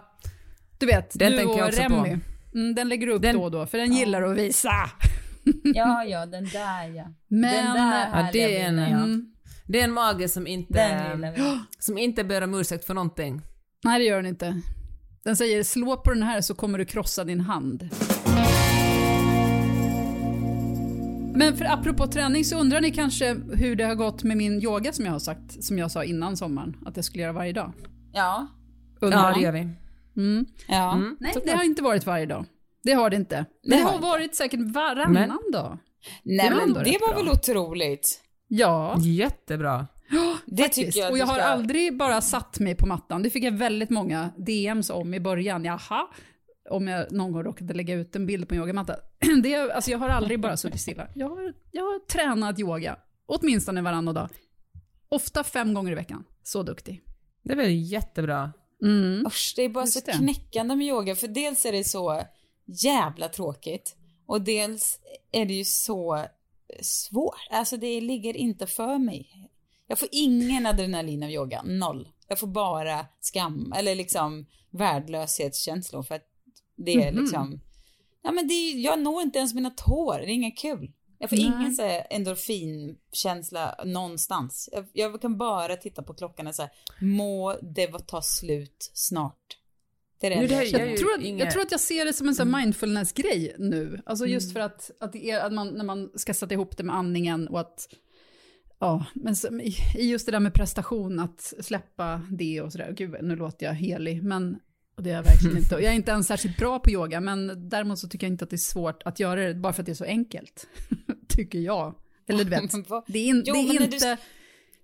Du vet, Den du tänker och jag också Remy. på. Mm, den lägger du upp Den- då och då, för den gillar att visa. Ja, ja, den där ja. Men- den där Ja, det är en- bilden, ja. Mm. det är en mage som inte, som inte ber om ursäkt för någonting. Nej, det gör den inte. Den säger slå på den här så kommer du krossa din hand. Men för apropå träning så undrar ni kanske hur det har gått med min yoga som jag har sagt, som jag sa innan sommaren, att jag skulle göra varje dag. Ja. Undrar Ja, ni? det gör vi. Mm. Ja. Mm. Nej, det har inte varit varje dag. Det har det inte. Men Det det, har har inte. varit säkert varannan Men- dag. Nej, var men det var bra. väl otroligt. Ja, Jättebra. Det faktiskt. tycker jag Och jag har ska... aldrig bara satt mig på mattan. Det fick jag väldigt många DMs om i början. Jaha, om jag någon gång råkade lägga ut en bild på en yogamatta. Det, är- alltså jag har aldrig bara suttit stilla. Jag har, jag har tränat yoga, åtminstone varannan dag. Ofta fem gånger i veckan. Så duktig. Det är väl jättebra. Mm. Usch, det är bara Just så det. knäckande med yoga, för dels är det så jävla tråkigt och dels är det ju så svårt. Alltså det ligger inte för mig. Jag får ingen adrenalin av yoga, noll. Jag får bara skam, eller liksom värdelöshetskänslor för att det är Mhm. liksom, ja men det är, jag når inte ens mina tår, det är inget kul. Jag får Nej. ingen så här endorfinkänsla någonstans. Jag, jag kan bara titta på klockan och säga, må det ta slut snart. Det är det Nu, det jag här- känner. Jag tror, att, inget- jag tror att jag ser det som en sån mindfulness-grej nu. Alltså just för att, att, det är, att man, när man ska sätta ihop det med andningen och att, ja, men som, i, just det där med prestation, att släppa det och sådär. Gud, nu låter jag helig, men och det är jag verkligen inte. Jag är inte ens särskilt bra på yoga, men däremot så tycker jag inte att det är svårt att göra det, bara för att det är så enkelt. tycker jag. Eller du vet, det är, in, Jo, det är när du- inte,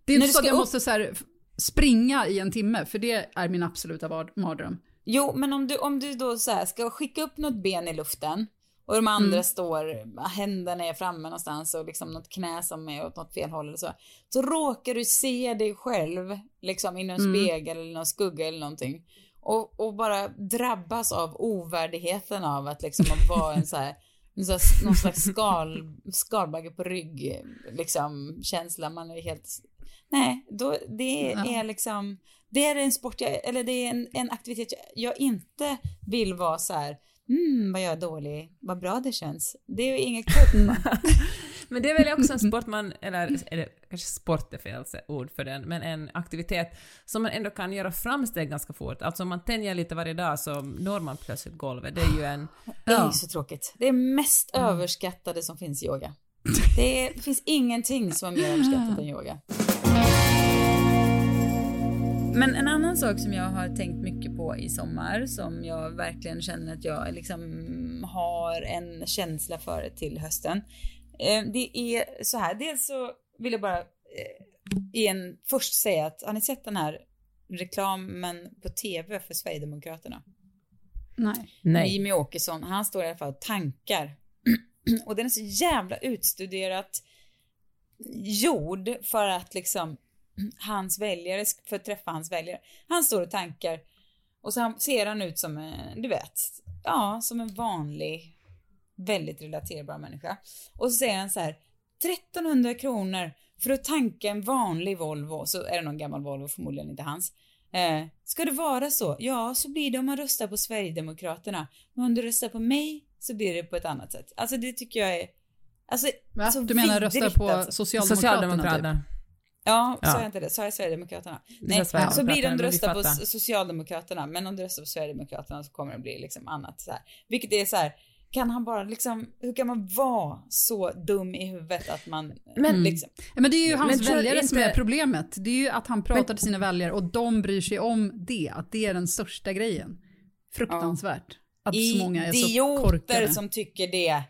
det är inte så att jag upp- måste så här, springa i en timme, för det är min absoluta mardröm. Jo, men om du, om du då så här ska skicka upp något ben i luften och de andra står, händerna är framme någonstans och liksom något knä som är åt något fel håll eller så. Så råkar du se dig själv liksom i någon spegel eller någon skugga eller någonting. Och, och bara drabbas av ovärdigheten av att liksom att vara en så här, en så här, någon slags skal, skalbagge på rygg, liksom känsla. Man är helt, nej, då, det Ja. är liksom, det är en sport, jag, eller det är en, en aktivitet jag, inte vill vara så här mm vad jag är dålig, vad bra det känns. Det är ju inget kul. Men det är väl också en sport man, eller, eller kanske sport är fel ord för den, men en aktivitet som man ändå kan göra framsteg ganska fort. Alltså om man tänjer lite varje dag så når man plötsligt golvet. Det är ju en... Det är ju så tråkigt. Det är mest Mm. överskattade som finns i yoga. Det, är, det finns ingenting som är mer överskattat än yoga. Men en annan sak som jag har tänkt mycket på i sommar, som jag verkligen känner att jag liksom har en känsla för till hösten. Eh, det är så här, dels så vill jag bara eh, igen först säga att har ni sett den här reklamen på tv för Sverigedemokraterna? Nej. Nej. Jimmy Åkesson, han står i alla fall och tankar. och den är så jävla utstuderat gjord för att liksom hans väljare, för att träffa hans väljare. Han står och tankar och så ser han ut som en, du vet, ja, som en vanlig, väldigt relaterbar människa. Och så säger han så här, 1300 kronor för att tanka en vanlig Volvo, så är det någon gammal Volvo, förmodligen inte hans. Eh, ska det vara så? Ja, så blir det om man röstar på Sverigedemokraterna. Men om du röstar på mig så blir det på ett annat sätt. Alltså det tycker jag är... Alltså, Va? så du menar rösta på alltså. Socialdemokraterna? Socialdemokraterna. Typ. Ja, Ja. sa jag inte det? Sa jag Sverigedemokraterna? Nej, Sverigedemokraterna, så blir det om du men röstar på Socialdemokraterna, men om du röstar på Sverigedemokraterna så kommer det bli liksom annat så här. Vilket är så här, kan han bara liksom, hur kan man vara så dum i huvudet att man, Men- liksom, Ja, Men det är ju hans Men väljare som inte- är problemet. Det är ju att han pratar till sina väljare och de bryr sig om det, att det är den största grejen. Fruktansvärt. Att så många är så idioter korkade. som tycker det.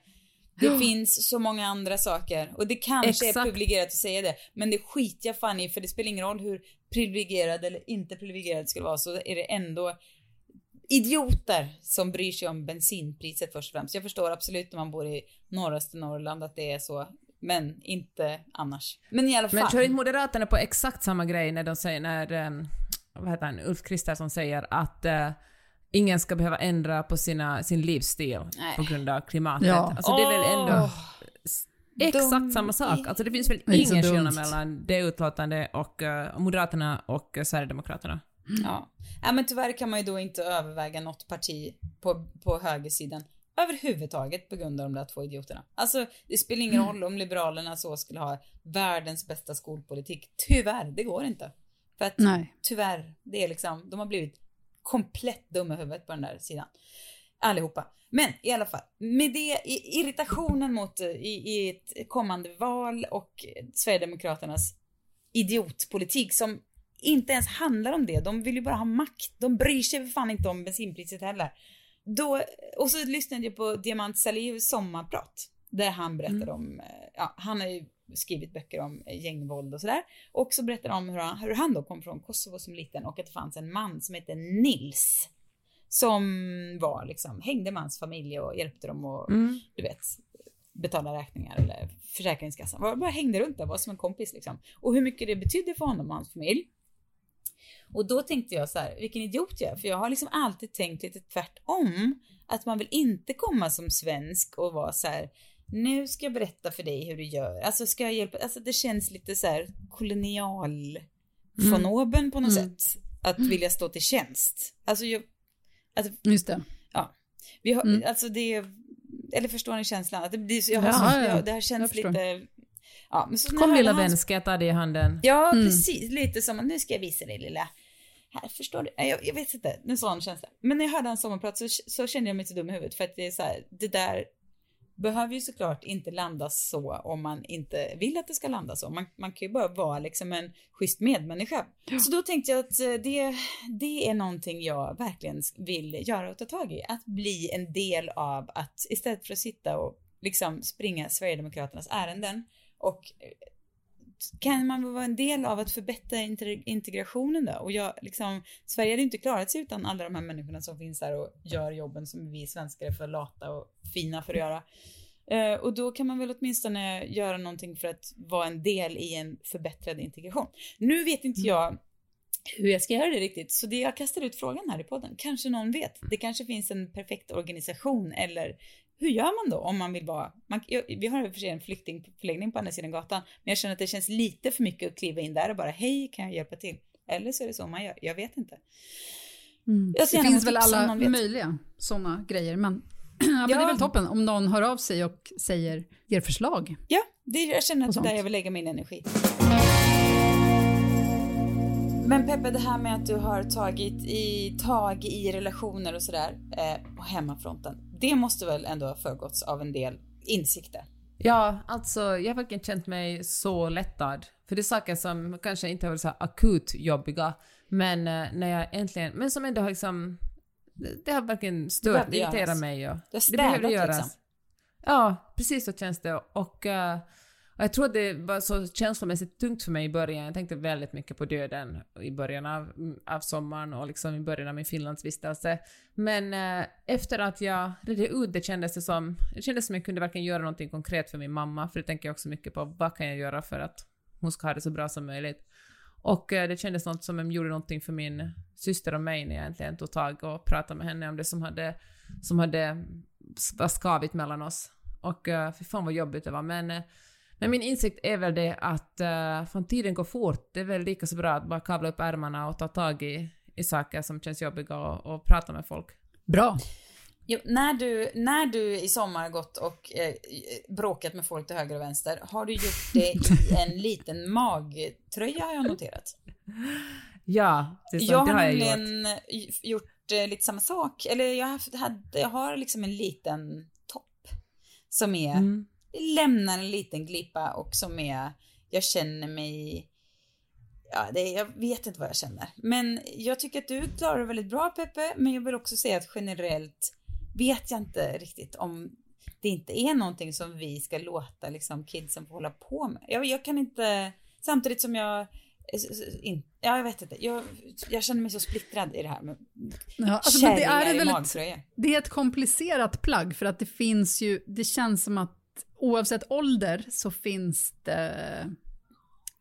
Det finns så många andra saker och det kanske är Exakt. privilegierat att säga det, men det skiter jag fan i för det spelar ingen roll hur privilegierad eller inte privilegierad det skulle vara så är det ändå idioter som bryr sig om bensinpriset först och främst. Jag förstår absolut när man bor i norraste Norrland att det är så, men inte annars. Men i alla fall. Men kör inte Moderaterna på exakt samma grej när de säger, när um, vad heter han, Ulf Kristersson säger att eh, ingen ska behöva ändra på sina, sin livsstil Nej. på grund av klimatet. Ja. Alltså det är väl ändå Åh, exakt samma sak. Alltså det finns väl Det ingen skillnad mellan det utlåtande och eh, Moderaterna och uh, Sverigedemokraterna. Ja. ja, men tyvärr kan man ju då inte överväga något parti på, på högersidan överhuvudtaget på grund av de där två idioterna. Alltså, det spelar ingen roll om Liberalerna så skulle ha världens bästa skolpolitik. Tyvärr, det går inte. För att Nej. tyvärr, det är liksom, de har blivit komplett dumma huvudet på den där sidan. Allihopa. Men i alla fall, med det, irritationen mot eh, i, i ett kommande val och Sverigedemokraternas idiotpolitik som inte ens handlar om det. De vill ju bara ha makt. De bryr sig för fan inte om bensinpriset heller. Då, och så lyssnade jag på Diamant Salihus sommarprat. Där han berättade om, eh, ja, han har ju skrivit böcker om eh, gängvåld och sådär. Och så berättade han om hur han, hur han då kom från Kosovo som liten och att det fanns en man som hette Nils. Som var liksom, hängde med hans familj och hjälpte dem och Mm. du vet, betala räkningar eller Försäkringskassan. Bara, bara hängde runt där, var som en kompis liksom. Och hur mycket det betydde för honom och hans familj. Och då tänkte jag så här, vilken idiot jag är, för jag har liksom alltid tänkt lite tvärtom. Att man vill inte komma som svensk och vara så här, nu ska jag berätta för dig hur du gör. Alltså ska jag hjälpa, alltså det känns lite så här kolonialfonoben på något Mm. sätt. Att vilja stå till tjänst. Alltså jag, alltså Just det. Ja. Vi har, Mm. alltså det, eller förstår ni känslan? Att det, blir jag har, Ja, jag, det här känns lite... Ja, men så Kom lilla vän, ska jag ta dig i handen? Ja, Mm. precis. Lite som nu ska jag visa dig lilla... Här, förstår du? Jag, jag vet inte, en sån känsla. Men när jag hörde hans sommarprat så, så kände jag mig så dum i huvudet för att det är så här, det där behöver ju såklart inte landa så om man inte vill att det ska landa så. Man, man kan ju bara vara liksom en schysst medmänniska. Så då tänkte jag att eh, det, det är någonting jag verkligen vill göra och ta tag i. Att bli en del av att istället för att sitta och liksom springa Sverigedemokraternas ärenden och eh, kan man vara en del av att förbättra integrationen då? Och jag, liksom, Sverige hade inte klarat sig utan alla de här människorna som finns här och gör jobben som vi svenskar är för lata och fina för att göra. Eh, och då kan man väl åtminstone göra någonting för att vara en del i en förbättrad integration. Nu vet inte jag hur jag ska göra det riktigt, så det jag kastar ut frågan här i podden, kanske någon vet. Det kanske finns en perfekt organisation eller hur gör man då om man vill vara, man, jag, vi har i och för sig en flyktingförläggning på andra sidan gatan, men jag känner att det känns lite för mycket att kliva in där och bara hej, kan jag hjälpa till? Eller så är det så man gör, jag vet inte. Jag ser Det finns väl alla möjliga sådana grejer. Men, ja, men det är Ja. väl toppen om någon hör av sig och säger, ger förslag. Ja, det, jag känner att Och det är där jag vill lägga min energi. Men Peppe, det här med att du har tagit i, tag i relationer och sådär eh, på hemmafronten. Det måste väl ändå ha föregåtts av en del insikter? Ja, alltså jag har verkligen känt mig så lättad. För det är saker som kanske inte har varit så akut jobbiga, men eh, när jag äntligen, men som ändå har liksom, det, det har verkligen stört, irriterat mig. Och, har det behövde göras. liksom. Ja, precis så känns det. Och, och jag tror att det var så känslomässigt tungt för mig i början. Jag tänkte väldigt mycket på döden i början av, av sommaren och liksom i början av min Finlandsvistelse. Men eh, efter att jag redde ut det kändes det som, det kändes som jag kunde verkligen göra någonting konkret för min mamma, för det tänker jag också mycket på, vad kan jag göra för att hon ska ha det så bra som möjligt. Och eh, det kändes något som jag gjorde någonting för min syster och mig när jag äntligen tog tag och pratade med henne om det som hade, som hade var skavigt mellan oss. Och eh, för fan vad jobbigt det var. Men, eh, men min insikt är väl det att uh, fan tiden går fort. Det är väl lika så bra att bara kavla upp ärmarna och ta tag i, i saker som känns jobbiga och, och prata med folk. Bra. Jo, när, du, när du i sommar gått och eh, bråkat med folk till höger och vänster, har du gjort det i en liten magtröja har jag noterat. Ja, det, så, Jag det har jag gjort. gjort, gjort eh, lite samma sak. Eller jag har, haft- hade, jag har liksom en liten topp som är, Mm. Lämnar en liten glipa och som är, jag känner mig, ja det, jag vet inte vad jag känner. Men jag tycker att du klarar det väldigt bra Peppe, men jag vill också säga att generellt vet jag inte riktigt om det inte är någonting som vi ska låta liksom kidsen få hålla på med. Jag, jag kan inte, samtidigt som jag in, ja, jag vet inte. Jag, jag känner mig så splittrad i det här med Ja, alltså, det, är i väldigt, magtröja. det är ett komplicerat plagg för att det finns ju, det känns som att oavsett ålder så finns det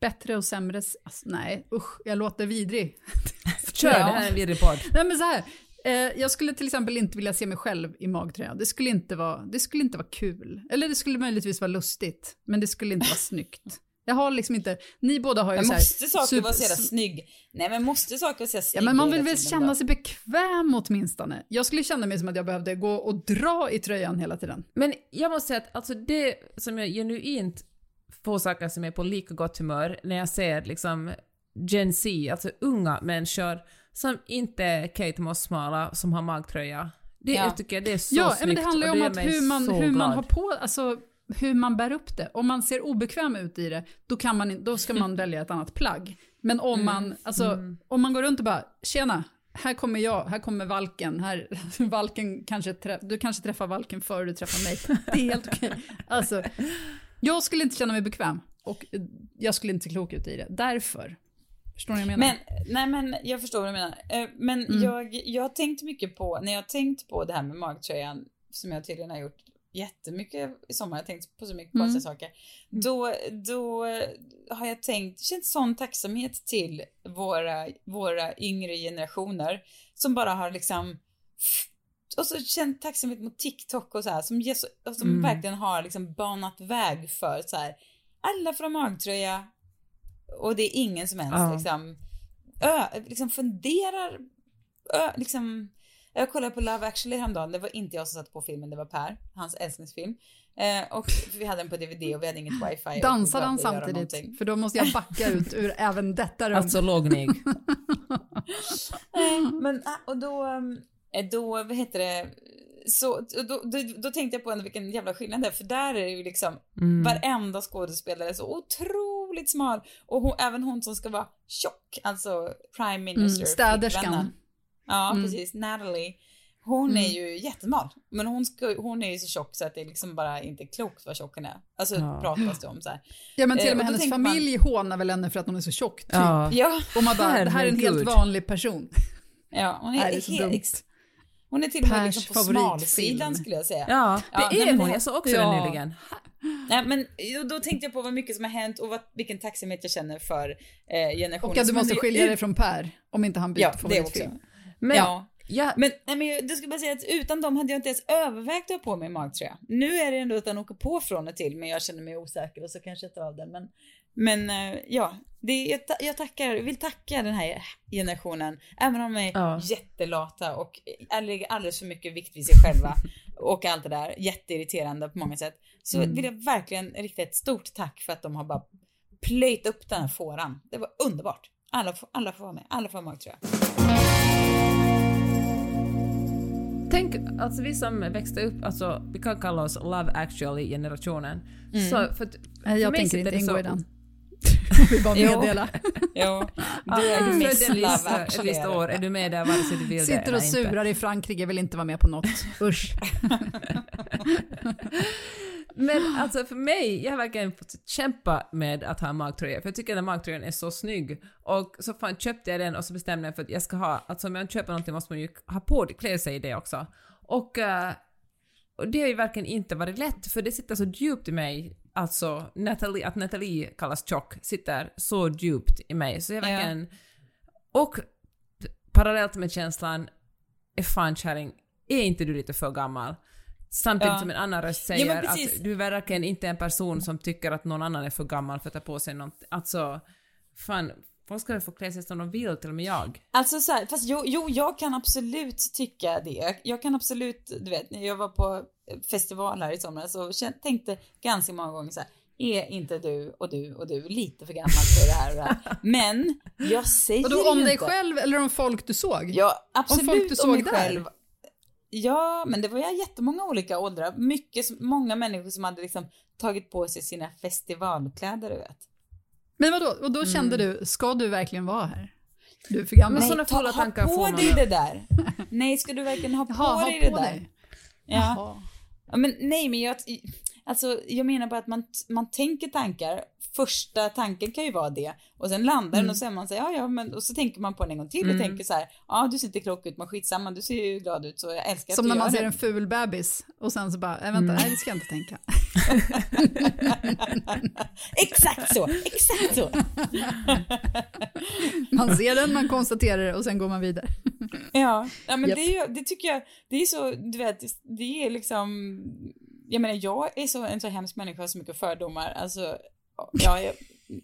bättre och sämre, alltså, nej usch, jag låter vidrig. Kör, Ja. det här är en virrig podd. Nej men så här, eh, jag skulle till exempel inte vilja se mig själv i magtröja. Det skulle inte vara, det skulle inte vara kul. Eller det skulle möjligtvis vara lustigt, men det skulle inte vara snyggt. Jag har liksom inte, ni båda har ju Men så här, måste saker super- vara så jävla snygg? Nej men måste saker vara så jävla Ja, snygga men man vill väl känna sig bekväm åtminstone. Jag skulle känna mig som att jag behövde gå och dra i tröjan hela tiden. Men jag måste säga att alltså det som jag genuint får saker som är på lika gott humör när jag ser liksom Gen Z, alltså unga människor som inte är Kate Moss-smala som har magtröja. Det Ja. jag tycker jag det är så ja, snyggt men det handlar ju om att hur man, hur man har på, alltså hur man bär upp det. Om man ser obekväm ut i det, då, kan man, då ska man välja ett annat plagg. Men om man, alltså, om man går runt och bara, tjena, här kommer jag, här kommer valken, här, valken kanske, trä, du kanske träffar valken före du träffar mig. Det är helt okej. Alltså, jag skulle inte känna mig bekväm och jag skulle inte se klok ut i det. Därför. Förstår ni vad jag menar? Men, nej men jag förstår vad du menar. Eh, Men Mm. jag, jag har tänkt mycket på, när jag har tänkt på det här med magtröjan, som jag tydligen har gjort jättemycket i sommar, jag har tänkt på så mycket Mm. konstiga saker. Då, då har jag tänkt, känt sån tacksamhet till våra, våra yngre generationer som bara har liksom och så känt tacksamhet mot TikTok och så här som, ger så, och som Mm. verkligen har liksom banat väg för så här alla får ha magtröja och det är ingen som ens Ja. liksom, ö, liksom funderar, ö, liksom jag kollade på Love actually häromdagen, det var inte jag som satte på filmen, det var Per, hans älsklingsfilm. Eh, och vi hade den på DVD och vi hade inget wifi. Dansade han samtidigt? För då måste jag backa ut ur även detta rum. Alltså lågnig. Men, ah, och då, eh, då, vad heter det, så, då, då, då tänkte jag på ändå vilken jävla skillnad det är, för där är det ju liksom Mm. varenda skådespelare så otroligt smal. Och hon, även hon som ska vara tjock, alltså prime minister. Mm, städerskan. Ja, Mm. precis. Natalie. Hon Mm. är ju jättemal. Men hon, ska, hon är ju så tjock så att det är liksom bara inte klokt vad tjock hon är. Alltså Ja. pratas det om så här. Ja men till Eh, och med och då hennes tänker man- familj hånar väl henne för att hon är så tjock typ. Ja. Ja, Och man bara, det här är en helt vanlig person. ja hon är, Nej, det är så helt, dumt. hon är till och med Pers liksom på smalsidan skulle jag säga. Ja, det Ja, nej, är det hon. Jag såg också Ja. den nyligen. Nej, men då, tänkte jag på vad mycket som har hänt och vad, vilken tacksamhet jag känner för eh, generationen. Och att du måste skilja dig från Per, om inte han byter Ja, det också. favoritfilm. Men, Ja. ja, Men, nej, men jag, du ska bara säga att utan dem hade jag inte ens övervägt att ha på mig magtröja. Nu är det ändå att den åker på från och till, men jag känner mig osäker och så kanske jag tar av den. Men, men eh, ja, Det, jag, jag tackar, vill tacka den här generationen, även om de är Ja. jättelata och lägger alldeles för mycket vikt vid sig själva och allt det där, jätteirriterande på många sätt. Så Mm. vill jag verkligen rikta ett stort tack för att de har bara plöjt upp den här fåran. Det var underbart. Alla, alla får vara med, alla får vara med Tänk, alltså vi som växte upp, alltså vi kan kalla oss Love actually-generationen. Så, för, för jag mig tänker inte det ingå så- i den. vill bara meddela. Jo, Ja, du är du Miss Love ett actually. visst år, är du med där vare sig du vill det Sitter och inte. surar i Frankrike, vill inte vara med på något. Usch. Men alltså för mig, jag har verkligen fått kämpa med att ha en magtröja, för jag tycker att den magtröjan är så snygg. Och så fan köpte jag den och så bestämde jag för att jag ska ha, alltså om jag köper någonting måste man ju ha på det, klä sig i det också. Och, eh, och det har ju verkligen inte varit lätt, för det sitter så djupt i mig, alltså Natalie, att Natalie kallas tjock, sitter så djupt i mig. Så jag Ja. verkligen... Och parallellt med känslan, är fan kärring, är inte du lite för gammal? Samtidigt Ja. som en annan röst Ja, säger men att du är verkligen inte en person som tycker att någon annan är för gammal för att ta på sig något. Alltså, fan, folk ska väl få klä sig som de vill, till och med jag. Alltså så här, fast jo, jo, jag kan absolut tycka det. Jag kan absolut, du vet, när jag var på festival här i somras så kän- tänkte ganska många gånger så här, är inte du och du och du lite för gammal för det här och det här? Men jag säger Och då om dig inte. själv eller om folk du såg? Ja, absolut folk om, du såg mig där? själv. Ja, men det var ju jättemånga olika åldrar. Mycket, många människor som hade liksom tagit på sig sina festivalkläder, du vet. Men vadå, och då kände Mm. du, ska du verkligen vara här? Du är för gammal. Men sådana ta, fulla ha tankar på får dig det där. Nej, ska du verkligen ha på Jaha, dig ha det på där? dig. Ja. Jaha. Ja, men nej, men jag, alltså, jag menar bara att man, man tänker tankar. Första tanken kan ju vara det och sen landar den och så är man så här, ja, ja, men och så tänker man på den en gång till och tänker så här, ja, du ser inte klok ut, men skitsamma, du ser ju glad ut så jag älskar Som att när du man gör ser det. en ful bebis och sen så bara, äh, vänta, nej det ska jag inte tänka. exakt så, exakt så. Man ser den, man konstaterar det och sen går man vidare. Ja, ja men Japp. det, är ju, det tycker jag, det är så, du vet, det är liksom, jag menar jag är så, en så hemsk människa, så mycket fördomar, alltså, ja, jag,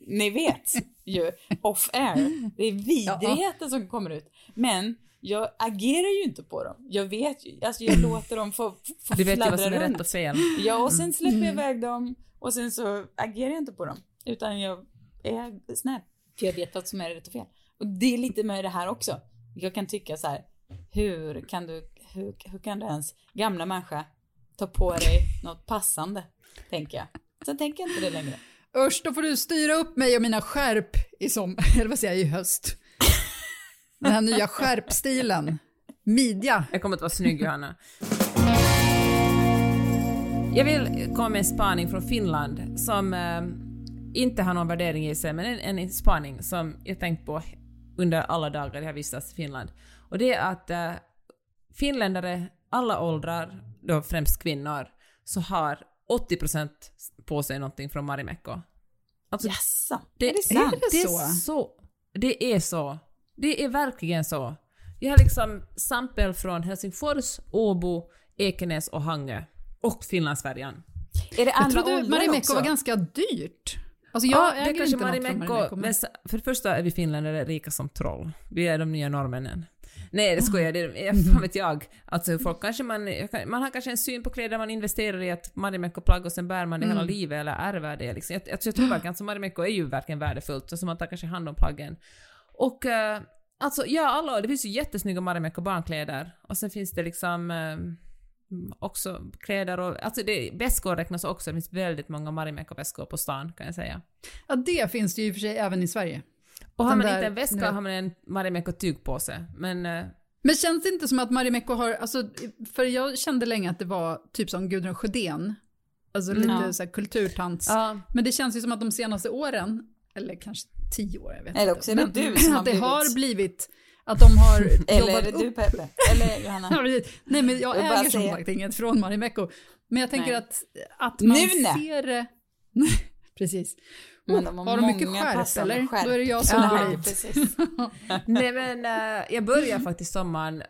ni vet ju, off air, det är vidrigheten som kommer ut, men jag agerar ju inte på dem, jag vet ju, alltså jag låter dem få, få Du vet ju vad som är runt. rätt och fel. Ja, och sen släpper jag iväg dem och sen så agerar jag inte på dem. Utan jag är snäll. För jag vet vad som är rätt och fel. Och det är lite med det här också. Jag kan tycka så här, hur kan du, hur, hur kan du ens, gamla människa, ta på dig något passande? Tänker jag. Sen tänker jag inte det längre. Usch, då får du styra upp mig och mina skärp i som, eller vad säger jag, i höst. Den här nya skärpstilen. Midja. Jag kommer att vara snygg, Johanna. Jag vill komma med en spaning från Finland som eh, inte har någon värdering i sig, men en, en spaning som jag tänkt på under alla dagar jag har vistats i Finland. Och det är att eh, finländare, alla åldrar, då främst kvinnor, så har 80% på sig någonting från Marimekko. Alltså, Jaså, det, är det sant? det det är så? Det är så. Det är verkligen så. Jag har liksom sampel från Helsingfors, Åbo, Ekenäs och Hangö. Och Finlandsfärjan. Är det Jag andra trodde åldrar Marimekko var ganska dyrt. Alltså jag ja, det äger kanske inte Marimekko, Marimekko. men för det första är vi finländare rika som troll. Vi är de nya norrmännen. Nej, det skojar jag. Fan vet jag. Alltså folk kanske man, man har kanske en syn på kläder man investerar i ett Marimekko-plagg och sen bär man det hela livet eller ärver det. Liksom. Jag, jag, jag tror verkligen att Marimekko är ju verkligen värdefullt, så man tar kanske hand om plaggen. Och eh, alltså, ja, alla, det finns ju jättesnygga Marimekko barnkläder och sen finns det liksom eh, också kläder och, alltså det, väskor räknas också, det finns väldigt många Marimekko-väskor på stan kan jag säga. Ja, det finns det ju i och för sig även i Sverige. Och har man där- inte en väska nu- har man en Marimekko tygpåse. Men eh, Men känns det inte som att Marimekko har, alltså, för jag kände länge att det var typ som Gudrun Sjödén, alltså lite Ja. så här kulturtants. ja, Men det känns ju som att de senaste åren, eller kanske tio år, jag vet Eller inte. också är det du som har att det blivit- har blivit, att de har Eller jobbat är det du upp Peppe? Eller Johanna? Nej, men jag Jag äger som sagt inget från Marimekko. Men jag tänker Nej. att, att man Nune. ser det... precis. Men Oh, de har har de mycket skärp eller? skärp. Då är det jag som går dit. precis. nej men eh, jag började faktiskt sommaren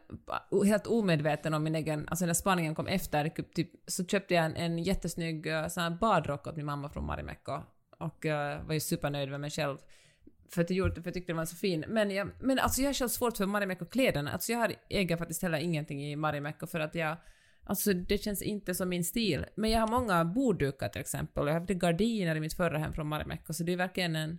o- helt omedveten om min egen, alltså när spaningen kom efter, typ, så köpte jag en, en jättesnygg uh, sån här badrock åt min mamma från Marimekko och eh, var ju supernöjd med mig själv. för att jag gjort det för jag tyckte den var så fin. Men, jag, men alltså jag har själv svårt för Marimekko-kläderna. Alltså jag har, äger faktiskt heller ingenting i Marimekko för att jag Alltså det känns inte som min stil. Men jag har många borddukar till exempel. Jag har haft gardiner i mitt förra hem från Marimekko, så det är verkligen en...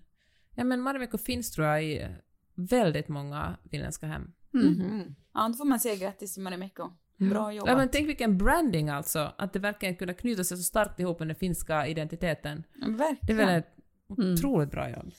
Ja men Marimekko finns tror jag i väldigt många finländska hem. Mhm. Ja, då får man säga grattis till Marimekko. Bra jobbat. Ja men tänk vilken branding alltså, att det verkligen kunde knyta sig så starkt ihop med den finska identiteten. Verkligen. Det är väl ett otroligt bra jobb.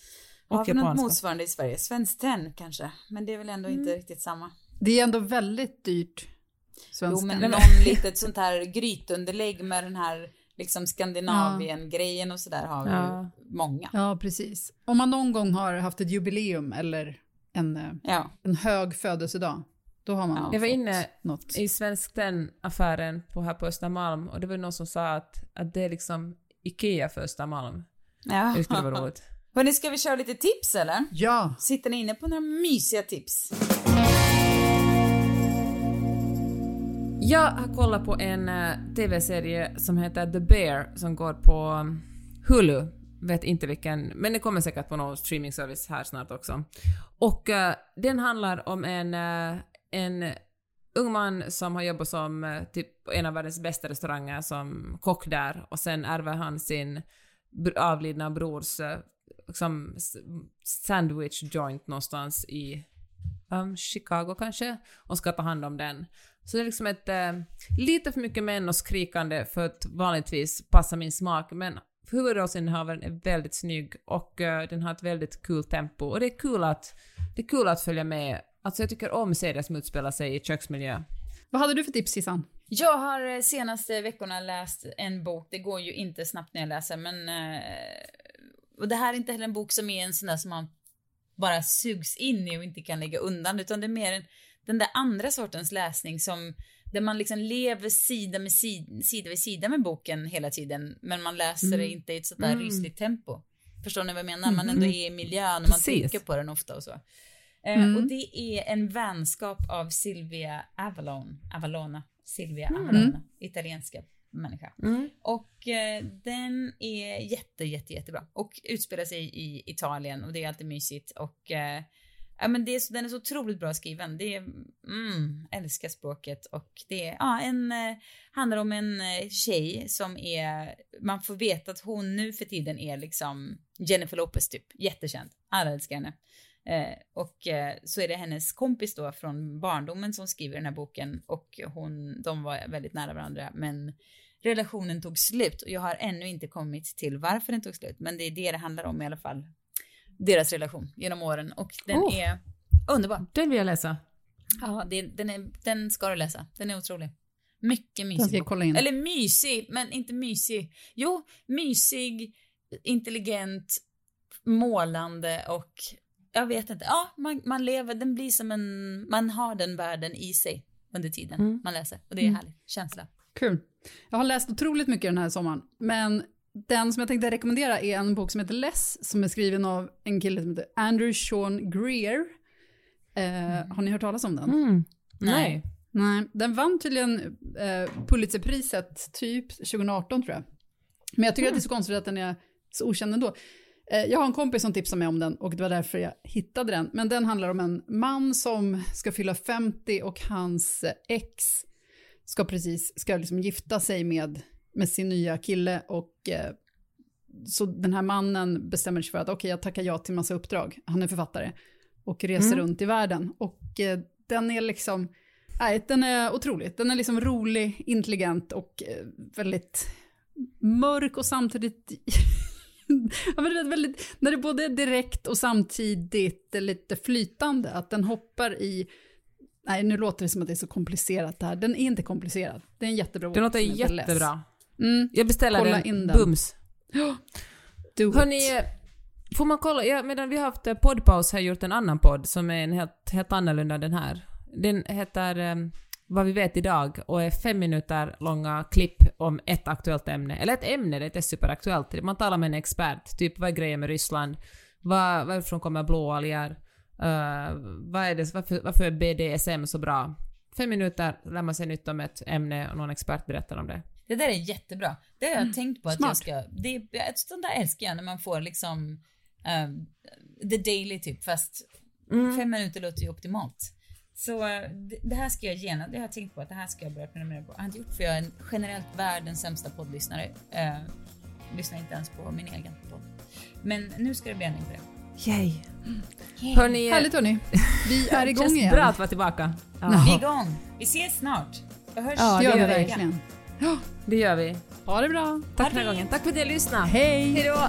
Har Och vi något motsvarande i Sverige? Svenskt Tenn kanske? Men det är väl ändå inte Mm. riktigt samma. Det är ändå väldigt dyrt. Jo, Svenskt men någon litet sånt här grytunderlägg med den här liksom Skandinavien-grejen och sådär har vi Ja. ju många. Ja, precis. Om man någon gång har haft ett jubileum eller en, eh, Ja. en hög födelsedag, då har man Ja. Jag var inne något. i Svensk Tenn-affären på, här på Östermalm och det var någon som sa att, att det är liksom IKEA för Östermalm. ja. Det skulle vara roligt. Hörni, ska vi köra lite tips eller? Ja, Sitter ni inne på några mysiga tips? Jag har kollat på en eh, TV-serie som heter The Bear som går på mm, Hulu. Vet inte vilken, men det kommer säkert på någon streamingservice här snart också. Och uh, den handlar om en, uh, en ung man som har jobbat som uh, typ på en av världens bästa restauranger som kock där och sen ärver han sin br- avlidna brors liksom sandwich joint någonstans i um, Chicago kanske och ska ta hand om den. Så det är liksom ett eh, lite för mycket män och skrikande för att vanligtvis passa min smak, men huvudrollsinnehavaren är väldigt snygg och eh, den har ett väldigt kul tempo och det är kul att, det är kul att följa med. Alltså jag tycker om serier som utspelar sig i köksmiljö. vad hade du för tips Sissan? Jag har eh, senaste veckorna läst en bok, det går ju inte snabbt när jag läser men eh, och det här är inte heller en bok som är en sån där som man bara sugs in i och inte kan lägga undan utan det är mer en, den där andra sortens läsning som där man liksom lever sida, med sida, sida vid sida med boken hela tiden men man läser det inte i ett sådär Mm. rysligt tempo. Förstår ni vad jag menar? Man ändå är i miljön och man tänker på den ofta och så. Eh, Mm. Och det är en vänskap av Silvia Avalon, Avalona, Silvia Mm. Avalona, italienska människa. Mm. Och eh, den är jätte, jätte, jättebra. Och utspelar sig i Italien och det är alltid mysigt och eh, ja men det är, så- den är så otroligt bra skriven. Det är, mm, älskar språket och det är, ja en, eh, handlar om en eh, tjej som är, man får veta att hon nu för tiden är liksom Jennifer Lopez typ, jättekänd. Alla älskar henne. Eh, och eh, så är det hennes kompis då från barndomen som skriver den här boken och hon, de var väldigt nära varandra men relationen tog slut och jag har ännu inte kommit till varför den tog slut men det är det det handlar om i alla fall. Deras relation genom åren och den Oh. är underbar. Den vill jag läsa. Ja, det, den, är, den ska du läsa. Den är otrolig. Mycket mysig. ska jag bok. kolla in. Eller mysig, men inte mysig. Jo, mysig, intelligent, målande och jag vet inte. Ja, man, man lever, den blir som en, man har den världen i sig under tiden Mm. man läser. Och det är Mm. härligt. Känsla. Kul. Jag har läst otroligt mycket den här sommaren, men den som jag tänkte rekommendera är en bok som heter Less, som är skriven av en kille som heter Andrew Sean Greer. Eh, Har ni hört talas om den? Mm. Nej. Nej. Den vann tydligen eh, Pulitzerpriset typ 2018 tror jag. Men jag tycker att det är så konstigt att den är så okänd ändå. Eh, jag har en kompis som tipsade mig om den och det var därför jag hittade den. Men den handlar om en man som ska fylla 50 och hans ex ska precis, ska liksom gifta sig med, med sin nya kille och eh, så den här mannen bestämmer sig för att okej, jag tackar ja till massa uppdrag. Han är författare och reser Mm. runt i världen. Och eh, den är liksom, nej, den är otrolig. Den är liksom rolig, intelligent och eh, väldigt mörk och samtidigt Ja, men det är väldigt, när det både är direkt och samtidigt är lite flytande, att den hoppar i, nej nu låter det som att det är så komplicerat det här, den är inte komplicerad. Det är en jättebra Det bok låter heter Less. jättebra. Mm, Jag beställer Kolla den, in den. bums. do Hörni, it. får man kolla, ja, medan vi har haft eh, poddpaus har jag gjort en annan podd som är en helt, helt annorlunda än den här. Den heter ehm, Vad vi vet idag och är fem minuter långa klipp om ett aktuellt ämne. Eller ett ämne, det är superaktuellt. Man talar med en expert, typ vad är grejen med Ryssland? Var, varifrån kommer blåalger? Uh, vad är det, varför, varför är BDSM så bra? Fem minuter lär man sig nytt om ett ämne och någon expert berättar om det. Det där är jättebra. Det har jag tänkt på att Smart. jag ska... Det, är- sånt där älskar jag när man får liksom... Um, the Daily typ, fast Mm. fem minuter låter ju optimalt. Så eh, det, det här ska jag gena, det har jag tänkt på att det här ska jag börja prenumerera på. Jag har inte gjort för jag är en, generellt världens sämsta poddlyssnare. Uh, lyssnar inte ens på min egen podd. Men nu ska det bli ändring på det. Yay. Hörni, Härligt hörni. Vi är igång igen. bra att vara tillbaka. Vi är Ja, igång! Vi ses snart! Vi hörs Ja, det gör vi vi. verkligen. Det gör vi. Ha det bra. Tack för den här gången. Tack för att ni lyssnade. Hej! Hej då!